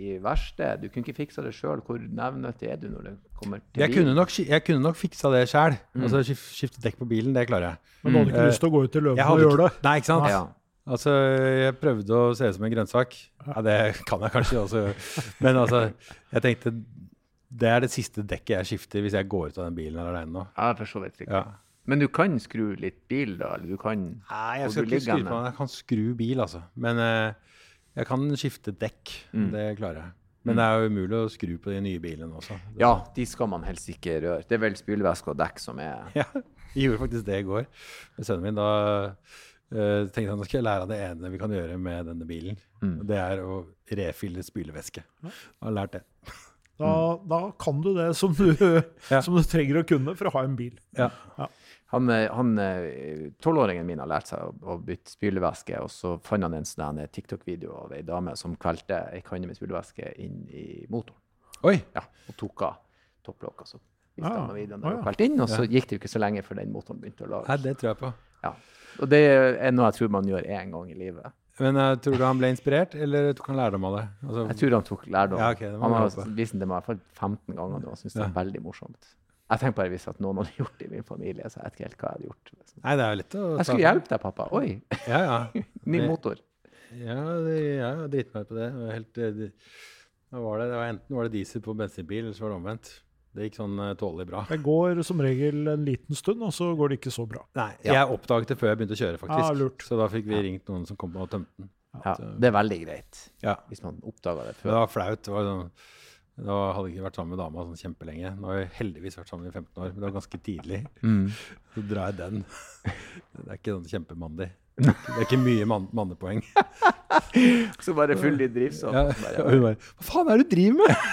i verksted. Du kunne ikke fiksa det sjøl. Hvor nevnøttig er du når det kommer til Jeg kunne nok, jeg kunne nok fiksa det sjøl. Altså skifte dekk på bilen, det klarer jeg. Men du hadde ikke Eh, lyst til å gå ut i løpet løven og gjøre det? nei, ikke sant? Ja. Altså, jeg prøvde å se ut som en grønnsak. Ja, det kan jeg kanskje også. gjøre. Men altså, jeg tenkte det er det siste dekket jeg skifter hvis jeg går ut av den bilen alene nå. Ja, for så vidt ikke. Ja. Men du kan skru litt bil, da? Eller du kan Nei, jeg skal du ikke skru på den. Jeg kan skru bil, altså. Men uh, jeg kan skifte dekk. Mm. Det klarer jeg. Men det er jo umulig å skru på de nye bilene også. Det- Ja, de skal man helst ikke røre. Det er vel spylevæske og dekk som er *laughs* Ja, jeg gjorde faktisk det i går med sønnen min. Da uh, tenkte jeg nå skal jeg lære av det ene vi kan gjøre med denne bilen. Mm. Det er å refille spylevæske. Jeg har lært det. Da, da kan du det som du, *laughs* Ja. som du trenger å kunne for å ha en bil. Ja. Eh, han, eh, Tolvåringen min har lært seg å, å bytte spylevæske, og så fant han en sånn TikTok-video av ei dame som kvelte ei kanne med spylevæske inn i motoren. Oi! Ja, og tok av topplokket. Så viste Ah, han videoen ah, ja. inn, og så gikk det jo ikke så lenge før den motoren begynte å lage. lage. det tror jeg på. Ja. Og det er noe jeg tror man gjør én gang i livet. Men uh, tror du han ble inspirert, eller tok han lærdom av det? Altså, Jeg tror han tok lærdom. Ja, okay, det han har vist den til meg i hvert fall 15 ganger nå og syntes det er veldig morsomt. Jeg tenker bare hvis at noen hadde gjort det i min familie, så jeg vet ikke helt hva jeg hadde gjort. Nei, det er jo litt å Jeg skulle hjelpe deg, pappa. Oi, Ja, ja. *laughs* ny motor. Ja, det, jeg driter meg ut på det. det, var helt, eh, det var det? det var enten var det diesel på bensinbil, eller så var det omvendt. Det gikk sånn uh, tålelig bra. Det går som regel en liten stund, og så går det ikke så bra. Nei, Ja. Jeg oppdaget det før jeg begynte å kjøre, faktisk. Ah, lurt. Så da fikk vi ringt noen som kom og tømte den. Ja, det er veldig greit Ja. hvis man oppdager det før. det var flaut. Det var sånn, da hadde jeg ikke vært sammen med dama sånn kjempelenge. Nå har jeg heldigvis vært sammen i 15 år, men det var ganske tidlig. Mm. *laughs* Så drar jeg den. Det er ikke sånn kjempemandig. Det er ikke mye man mannepoeng. *laughs* Så bare full i drivstoff. Ja, Bare, og hun bare Hva faen er det du driver med? *laughs*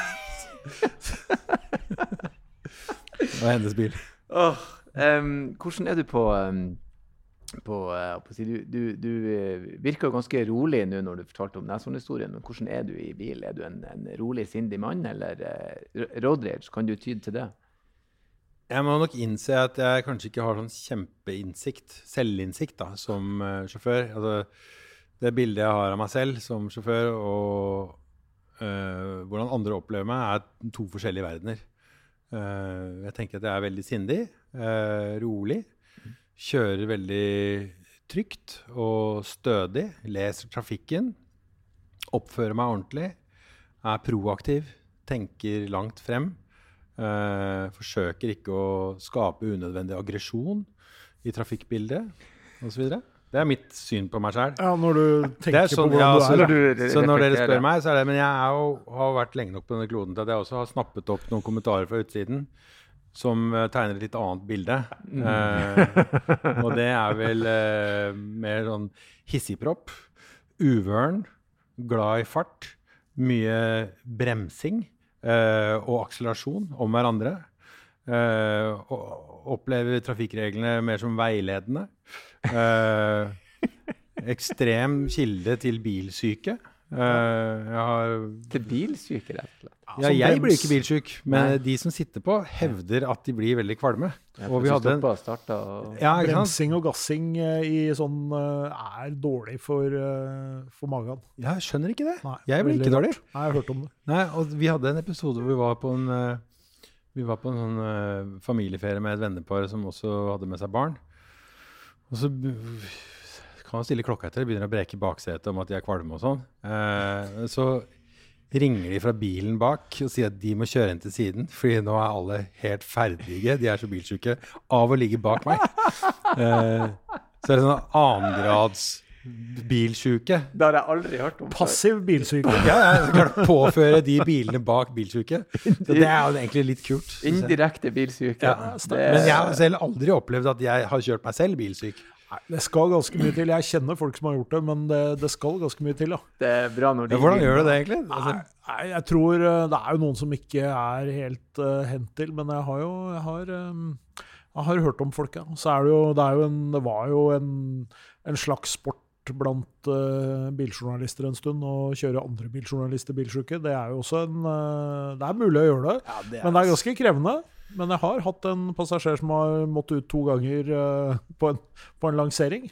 Det var hennes bil. Oh, um, hvordan er du på, em, på, eh, på Du, du, du eh, virker ganske rolig nå når du fortalte om Neshorn-historien. Men hvordan er du i bil? Er du en, en rolig, sindig mann, eller uh, road rage? Kan du tyde til det? Jeg må nok innse at jeg kanskje ikke har sånn kjempeinnsikt, selvinnsikt, da, som uh, sjåfør. Altså, det bildet jeg har av meg selv som sjåfør, og uh, hvordan andre opplever meg, er to forskjellige verdener. Uh, jeg tenker at jeg er veldig sindig, eh, rolig, kjører veldig trygt og stødig, leser trafikken, oppfører meg ordentlig, er proaktiv, tenker langt frem. Eh, forsøker ikke å skape unødvendig aggresjon i trafikkbildet osv. Det er mitt syn på meg sjøl. Ja, når du tenker er sånn, på hvordan ja, du er. du så når dere spør meg, så er det Men jeg er jo, har vært lenge nok på denne kloden til at jeg også har snappet opp noen kommentarer fra utsiden som eh, tegner et litt annet bilde. Eh, og det er vel *laughs* eh, mer sånn hissigpropp, uvøren, glad i fart, mye bremsing eh, og akselerasjon om hverandre. Eh, og opplever trafikkreglene mer som veiledende. Eh, ekstrem kilde til bilsyke. Eh, jeg har Til bilsyke, rett og slett. ja, som jeg brems. blir ikke bilsyk, men Nei. de som sitter på, hevder at de blir veldig kvalme. Og vi hadde en, og ja. Bremsing og gassing eh, i sånn eh, er dårlig for, for magen. Jeg skjønner ikke det. Nei, Jeg blir ikke dårlig. rart. Nei, jeg har hørt om det. Nei, og vi hadde en episode hvor vi var på en Vi var på en sånn familieferie med et vennepar som også hadde med seg barn. Og så kan man stille klokka etter, begynner å breke baksetet om at de er kvalme og sånn. Eh, så ringer de fra bilen bak og sier at de må kjøre inn til siden, fordi nå er alle helt ferdige, de er så bilsjuke, av å ligge bak meg. Eh, så er det sånn annengrads bilsjuke. Det har jeg aldri hørt om. Passiv bilsyke. Ja, ja, så klart påføre de bilene bak bilsjuke. Så det er jo egentlig litt kult. Indirekte bilsyke. Ja, Men jeg har selv aldri opplevd at jeg har kjørt meg selv bilsyk. Nei, det skal ganske mye til. Jeg kjenner folk som har gjort det, men det, det skal ganske mye til. ja. det er bra når de Ja, hvordan gjør du det egentlig? Nei, Altså, nei, jeg tror eh, Det er jo noen som ikke er helt uh, hent til, men jeg har jo jeg har, um, jeg har hørt om folk, ja. Så er det jo Det, er jo en, det var jo en, en slags sport blant uh, biljournalister en stund og kjøre andre biljournalister bilsjuke. Det er jo også en uh, Det er mulig å gjøre det, ja, det men det er ganske krevende. Men jeg har hatt en passasjer som har måttet ut to ganger uh, på, en, på en lansering.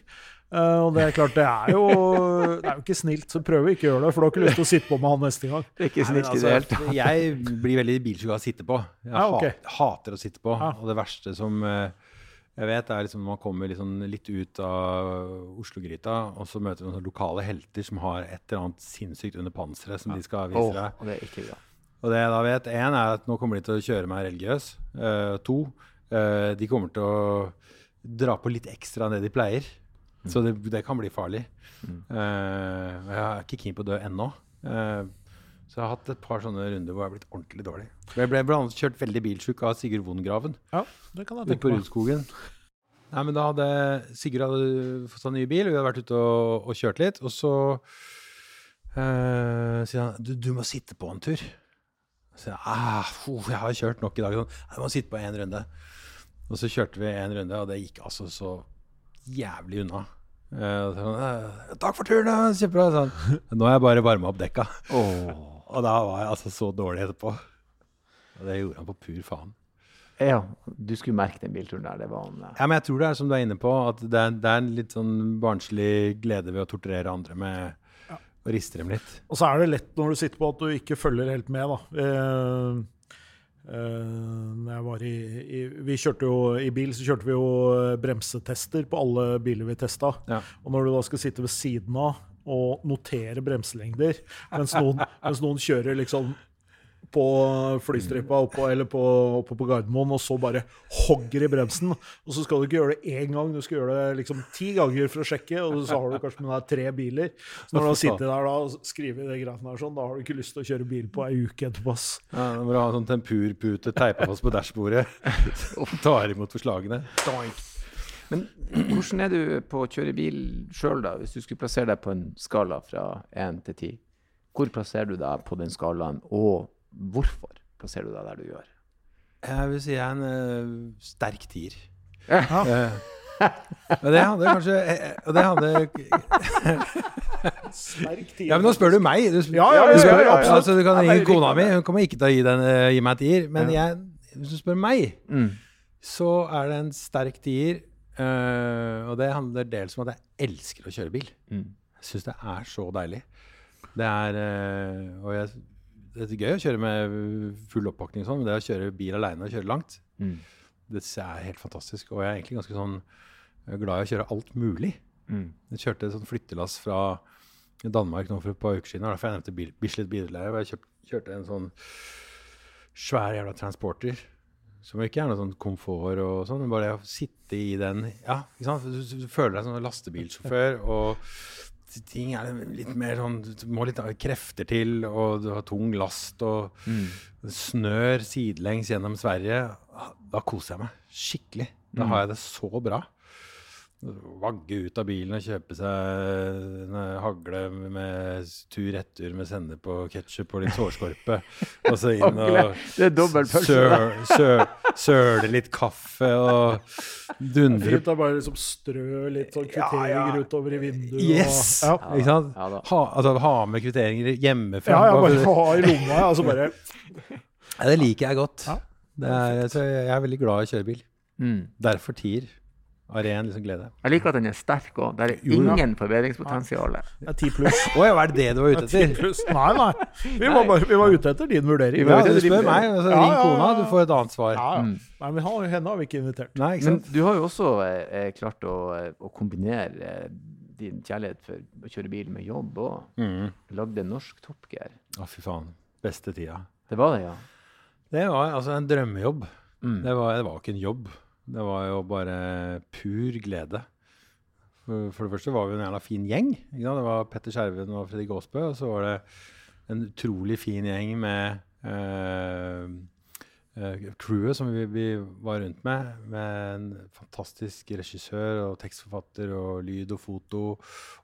Uh, og det er klart, det er jo Det er jo ikke snilt, så prøv å ikke gjøre det. For du har ikke lyst til å sitte på med han neste gang. Det er ikke snilt i det altså, hele. Jeg blir veldig bilsjuk av å sitte på. Jeg Ja, okay. hater å sitte på. Ja. Og det verste som eh, jeg vet, er liksom når man kommer liksom litt ut av Oslo-gryta, og så møter du noen lokale helter som har et eller annet sinnssykt under panseret som de skal vise deg. og det er ikke bra. Og det jeg da vet, én er at nå kommer de til å kjøre meg religiøs. Uh, to, uh, de kommer til å dra på litt ekstra enn det de pleier. Så det, det kan bli farlig. Mm. Uh, jeg er ikke keen på å dø ennå. Eh, så jeg har hatt et par sånne runder hvor jeg har blitt ordentlig dårlig. Jeg ble annet kjørt veldig bilsjuk av Sigurd Vongraven Ja, det kan jeg tenke på meg. Rudskogen. Nei, men da hadde Sigurd hadde fått seg ny bil, vi hadde vært ute og, og kjørt litt. Og så eh, sier han du, du må sitte på en tur. Så jeg ah, fuh, jeg har kjørt nok i dag. Sånn, jeg må sitte på én runde. Og så kjørte vi en runde, og det gikk altså så jævlig unna. Eh, og så sa han, «Eh, Takk for turen, kjempebra. Sånn. *laughs* Nå har jeg bare varma opp dekka. *laughs* Og da var jeg altså så dårlig etterpå. Og det gjorde han på pur faen. Ja, du skulle merke den bilturen der. Det var en, eh, Ja, men jeg tror det er som du er inne på, at det er, det er en litt sånn barnslig glede ved å torturere andre med å rister dem litt. Og så er det lett når du sitter på at du ikke følger helt med, da. Eh, eh, i, i, vi kjørte jo I bil så kjørte vi jo eh, bremsetester på alle biler vi testa. Ja. Og når du da skal sitte ved siden av og notere bremselengder, mens noen, mens noen kjører liksom på flystripa oppå, eller på, oppe på Gardermoen, og så bare hogger i bremsen. Og så skal du ikke gjøre det én gang, du skal gjøre det liksom ti ganger for å sjekke. Og så har du kanskje med deg tre biler. Så når du har sittet der da og skrevet de greiene der sånn, da har du ikke lyst til å kjøre bil på ei uke etterpå. ass. Ja, du må ha en sånn tempurpute teipa fast på dashbordet. *laughs* Og tar imot forslagene. Men hvordan er du på å kjøre bil sjøl, da? Hvis du skulle plassere deg på en skala fra 1 til 10, hvor plasserer du deg på den skalaen, og hvorfor plasserer du deg der du gjør? Jeg vil si jeg er en uh, sterk tier. Ja. Uh, det hadde kanskje eh, Og det hadde *laughs* Sterk tier. Ja, men nå spør du meg. Du, spør, Ja, ja, du, ja, spør, ja, ja, ja. Altså, du kan Ja, ringe kona mi. Hun kommer ikke til å gi, den, uh, gi meg tier. Men jeg, hvis du spør meg, Mm. så er det en sterk tier. Uh, og det handler dels om at jeg elsker å kjøre bil. Mm. Jeg syns det er så deilig. Det er uh, Og jeg, det er gøy å kjøre med full oppakning sånn, men det å kjøre bil aleine og kjøre langt, Mm. det er helt fantastisk. Og jeg er egentlig ganske sånn er glad i å kjøre alt mulig. Mm. Jeg kjørte et sånt flyttelass fra Danmark nå for et par uker siden. Derfor jeg nevnte bil, Bislett Billeie. Jeg kjøpt, kjørte en sånn svær jævla transporter. Som ikke er noe sånn komfort og sånn, men bare det å sitte i den Ja, ikke sant? Du, du, du føler deg som en lastebilsjåfør, og ting er litt mer sånn Du må litt krefter til, og du har tung last, og Mm. snør sidelengs gjennom Sverige. Da koser jeg meg skikkelig. Da har jeg det så bra. Vagge ut av bilen og kjøpe seg en hagle med tur-retur med sende på ketsjup og litt sårskorpe. *laughs* Og så inn og søle litt kaffe og dundre Fint å bare liksom strø litt sånn kvitteringer utover i vinduet. Yes! Og, ja. Ikke sant? Ha, altså, ha med kvitteringer hjemmefra. ja, ja, Bare ha i lomma. Altså bare Ja, det liker jeg godt. Det er, jeg er veldig glad i å kjøre bil. Mm. Derfor tier. Av ren liksom glede. Jeg liker at den er sterk òg. Det er Jo, ja. ingen forbedringspotensial. Er ti pluss. Å ja, var det det du var ute etter? Nei, nei. Vi var, bare, vi var ute etter din vurdering. Ja, du spør din- meg, og så Ja, ring kona. ja. Du får et annet svar. Ja, ja. Mm. Nei, men henne har vi ikke invitert. Nei, ikke Men du har jo også eh, klart å, eh, å kombinere eh, din kjærlighet for å kjøre bil med jobb og Mm. lagde norsk Top Gear. Å, fy faen. Beste tida. Det var det, ja. Det var altså en drømmejobb. Mm. Det var, det var ikke en jobb. Det var jo bare pur glede. For, for det første var vi en jævla fin gjeng. Det var Petter Skjerven og Fredrik Aasbø. Og så var det en utrolig fin gjeng med eh, eh, crewet som vi, vi var rundt med. Med en fantastisk regissør og tekstforfatter og lyd og foto.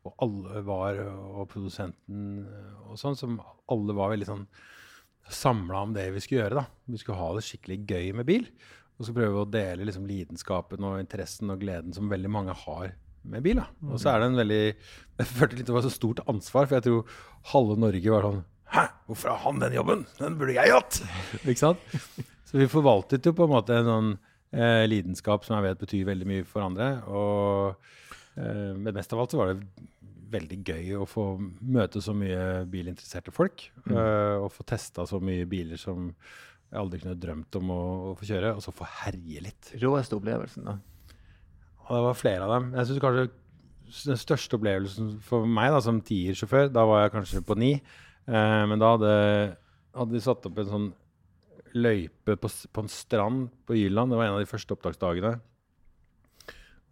Og alle var, og produsenten og sånn, som alle var veldig sånn samla om det vi skulle gjøre. da. Vi skulle ha det skikkelig gøy med bil. Og så prøve å dele liksom, lidenskapen og interessen og gleden som veldig mange har med bil. da. Og så er det en veldig Jeg følte litt det var så stort ansvar, for jeg tror halve Norge var sånn Hæ, hvorfor har han den jobben? Den burde jeg hatt! *laughs* Ikke sant? Så vi forvaltet jo på en måte en sånn eh, lidenskap som jeg vet betyr veldig mye for andre. Og eh, mest av alt så var det veldig gøy å få møte så mye bilinteresserte folk. eh, og få testa så mye biler som jeg aldri kunne drømt om å, å få kjøre. Og så få herje litt. Råeste opplevelsen, da. Og det var flere av dem. Jeg synes kanskje den største opplevelsen for meg da, som tiersjåfør, da var jeg kanskje på ni. Eh, men da hadde, hadde de satt opp en sånn løype på, på en strand på Jylland. Det var en av de første opptaksdagene.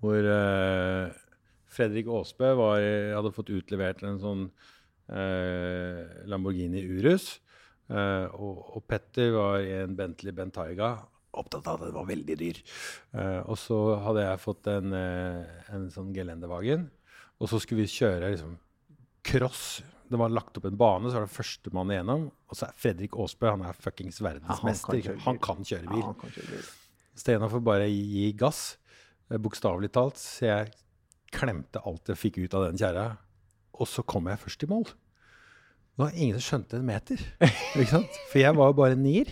Hvor eh, Fredrik Aasbø var, hadde fått utlevert en sånn eh, Lamborghini Urus. Eh, og, og Petter var i en Bentley Bentayga. Opptatt av at den var veldig dyr. Uh, og så hadde jeg fått en, uh, en sånn gelendevagen. Og så skulle vi kjøre liksom cross. Det var lagt opp en bane, så var det førstemann igjennom. Og så er Fredrik Aasbø han er fuckings Ja, han verdensmester. kan kjøre bil. Ja, bil. han kan kjøre bil. Steinar får bare gi, gass, bokstavelig talt. Så jeg klemte alt jeg fikk ut av den kjerra. Og så kom jeg først i mål. Det var ingen som skjønte en meter. ikke sant? For jeg var jo bare nier.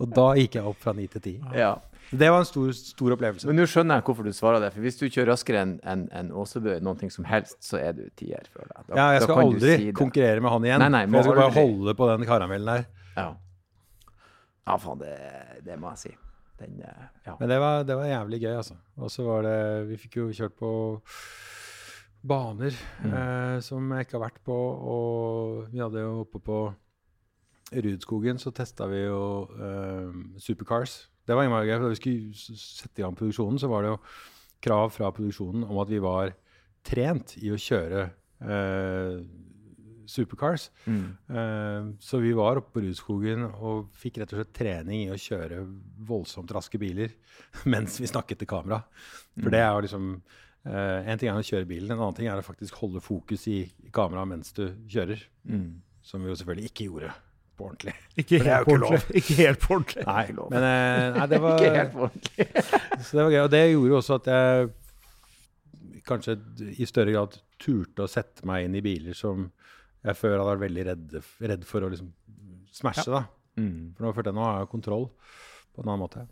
Og da gikk jeg opp fra ni til ti. Ja. Det var en stor, stor opplevelse. Men nå skjønner jeg hvorfor du svarer det. For hvis du kjører raskere enn en, en Åsebø, noen ting som helst, så er du tier, jeg. Da- Ja, jeg skal aldri si konkurrere med han igjen. Nei, nei, for jeg skal bare aldri. holde på den karamellen der. Ja. Ja, faen, det, det må jeg si. Den, eh, ja. Men det var, det var jævlig gøy, altså. Og så var det Vi fikk jo kjørt på baner eh, som jeg ikke har vært på. Og vi hadde jo oppe på Rudskogen så testa vi jo eh, supercars. Det var innmari gøy. Da vi skulle sette i gang produksjonen, så var det jo krav fra produksjonen om at vi var trent i å kjøre eh, supercars. Mm. Eh, så vi var oppe på Rudskogen og fikk rett og slett trening i å kjøre voldsomt raske biler *laughs* mens vi snakket til kamera. For det er jo liksom eh, En ting er å kjøre bilen, en annen ting er å faktisk holde fokus i, kameraet mens du kjører. Mm. Som vi jo selvfølgelig ikke gjorde på ordentlig. Ikke helt jo på ikke. Ikke helt på ordentlig. Nei, men eh, nei, det *laughs* var Ikke helt på ordentlig. *laughs* Så det var gøy. Og det gjorde jo også at jeg kanskje i større grad turte å sette meg inn i biler som jeg før hadde vært veldig redd, redd for å liksom smashe. da. Mm. For nå følte jeg nå har jeg kontroll på en annen måte.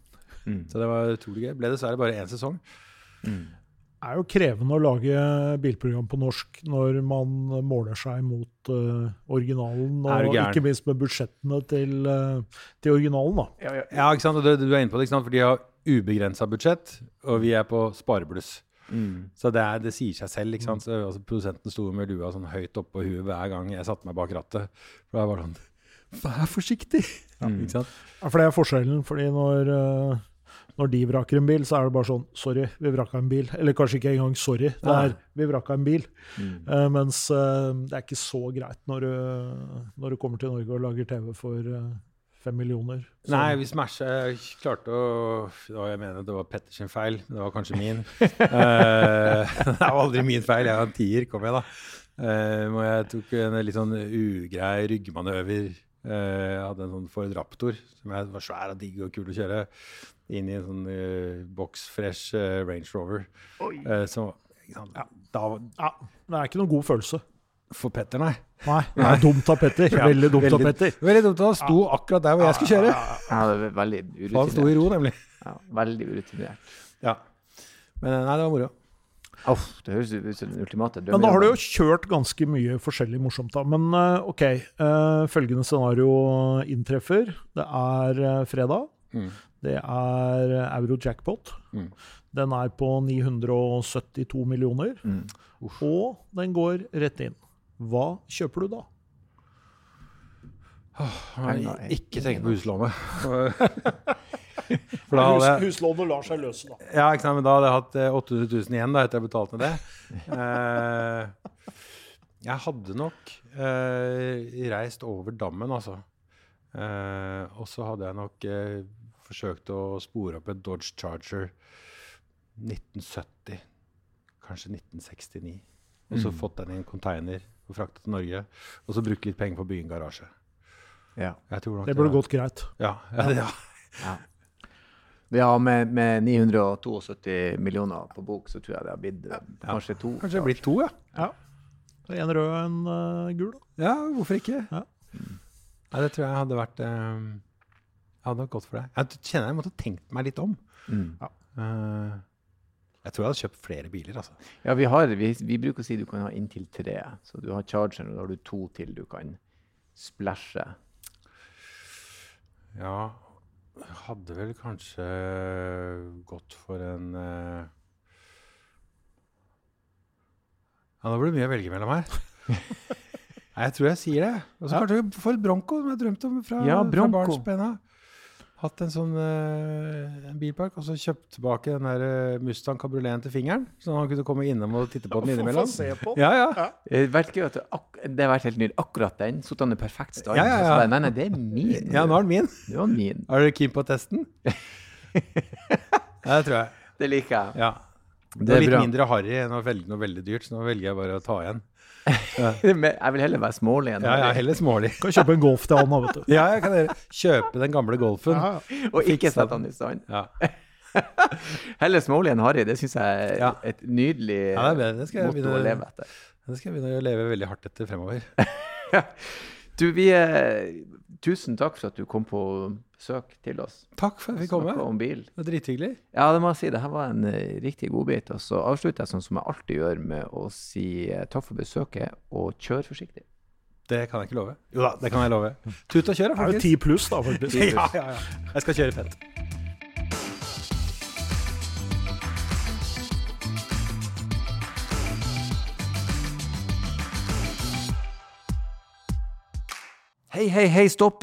Mm. Så det var utrolig gøy. Ble dessverre bare én sesong. Mm. Er jo krevende å lage bilprogram på norsk når man måler seg mot uh, originalen, og ikke minst med budsjettene til, uh, til originalen. da. Ja, ikke sant? Og du, du er inne på det, ikke sant? For de har ubegrensa budsjett, og vi er på sparebluss. Mm. Så det, er, det sier seg selv. ikke sant? Så, altså, produsenten sto med lua sånn høyt oppå huet hver gang jeg satte meg bak rattet. For da var det sånn Vær forsiktig! Mm. Ikke sant? Ja, For det er forskjellen. fordi når, eh, når de vraker en bil, så er det bare sånn Sorry, vi vraka en bil. Eller kanskje ikke engang sorry. Det er vi vraka en bil. Mm. Uh, mens uh, det er ikke så greit når du, når du kommer til Norge og lager TV for eh, fem millioner. Så- Nei, vi smasha klarte å var, Jeg mener det var Petters feil. Det var kanskje min. uh, *laughs* *laughs* det var aldri min feil. Jeg var en tier, kom jeg, da. Uh, og jeg tok en litt sånn ugrei ryggmanøver. Uh, jeg hadde en sånn Ford Raptor som jeg var svær og digg og kul å kjøre. Inn i en sånn uh, boksfresh uh, Range Rover. Uh, så ikke sant? Da ja, det er ikke noen god følelse. For Petter, nei. Nei, det er dumt av Petter. Ja, Veldig dumt av Petter. Veldig dumt. Han sto akkurat der hvor jeg skulle kjøre. Ja, det var veldig urutinert. han sto i ro, nemlig. Ja, veldig urutinert. Ja. Men eh, nei, det var moro. Oh, det høres ut som den ultimate drømmen. Men da har du jo kjørt ganske mye forskjellig morsomt, da. Men eh, OK. eh, følgende scenario inntreffer. Det er eh, fredag. Mm. Det er eh, euro-jackpot. Mm. Den er på 972 millioner. Mm. Og den går rett inn. Hva kjøper du da? Nei, Ikke tenk på huslånet. *laughs* For da hadde jeg Huslånet lar seg løse, da. Ja, ikke sant, men da hadde jeg hatt eh, 800 000 igjen da, etter jeg betalte ned det. *laughs* Eh, jeg hadde nok eh, reist over dammen, altså. Eh, og så hadde jeg nok eh, forsøkt å spore opp en Dodge Charger 1970, kanskje 1969. Og så Mm. fått den i en container og frakta til Norge. Og så brukt litt penger på å bygge en garasje. Ja. Jeg tror nok Det burde gått greit. Ja, ja, det- ja. *laughs* Ja. Ja, med, med 972 millioner på bok, så tror jeg det har blitt ja. kanskje to. Kanskje det har blitt to, ja. Ja. En rød og en uh, gul. da. Ja, hvorfor ikke? Ja. Nei, det tror jeg hadde vært eh, Jeg hadde nok gått for det. Jeg kjenner jeg måtte tenkt meg litt om. Mm. Eh, jeg tror jeg hadde kjøpt flere biler, altså. Ja, vi, har, vi, vi bruker å si du kan ha inntil tre. Så du har chargeren, og da har du to til du kan splæsje. Ja, hadde vel kanskje gått for en uh... Ja, nå blir det mye å velge mellom her. *laughs* Nei, jeg tror jeg sier det. Og så Ja. kanskje for et Bronco, som jeg drømte om fra, Ja, fra Bronco. Hatt en sånn uh, en bilpark, og så kjøpt tilbake den der eh, Mustang kabrioleten til fingeren. Så han kunne komme innom og titte på den innimellom. se på. Ja, ja. Det har vært gøy at det, har vært helt nydelig. Akkurat den. Satt han i perfekt stand. Ja, ja, ja. bare, Nei, nei, det er min. ja, nå er den min. Det var min. *laughs* Er du keen på testen? *laughs* ja, det tror jeg. Det liker jeg. Ja. Det Det er er litt bra. mindre harry enn å velge noe veldig dyrt, så nå velger jeg bare å ta igjen. *laughs* Jeg vil heller være smålig enn Ja, ja, heller smålig. Kan kjøpe en Golf til han, vet du. Ja, jeg kan kjøpe den gamle Golfen. Ja, Og ikke sette han i stand. Ja, *laughs* Heller smålig enn harry. Det syns jeg er Ja. et nydelig Ja, det er bedre. Det skal jeg motto begynne- å leve etter. det skal jeg begynne å leve veldig hardt etter fremover. *laughs* Du, vi eh, Tusen takk for at du kom på besøk til oss. Takk for at vi kom. om bil. Det var drithyggelig. Ja, det må jeg si. Det her var en eh, riktig godbit. Og så avslutter jeg sånn som jeg alltid gjør, med å si eh, takk for besøket, og kjør forsiktig. Det kan jeg ikke love. Jo da, det kan jeg love. Tut og kjør, faktisk. Det er jo ti pluss, da, faktisk. *laughs* Ja, ja, ja. Jeg skal kjøre fett. Hei, hei, hei, stopp!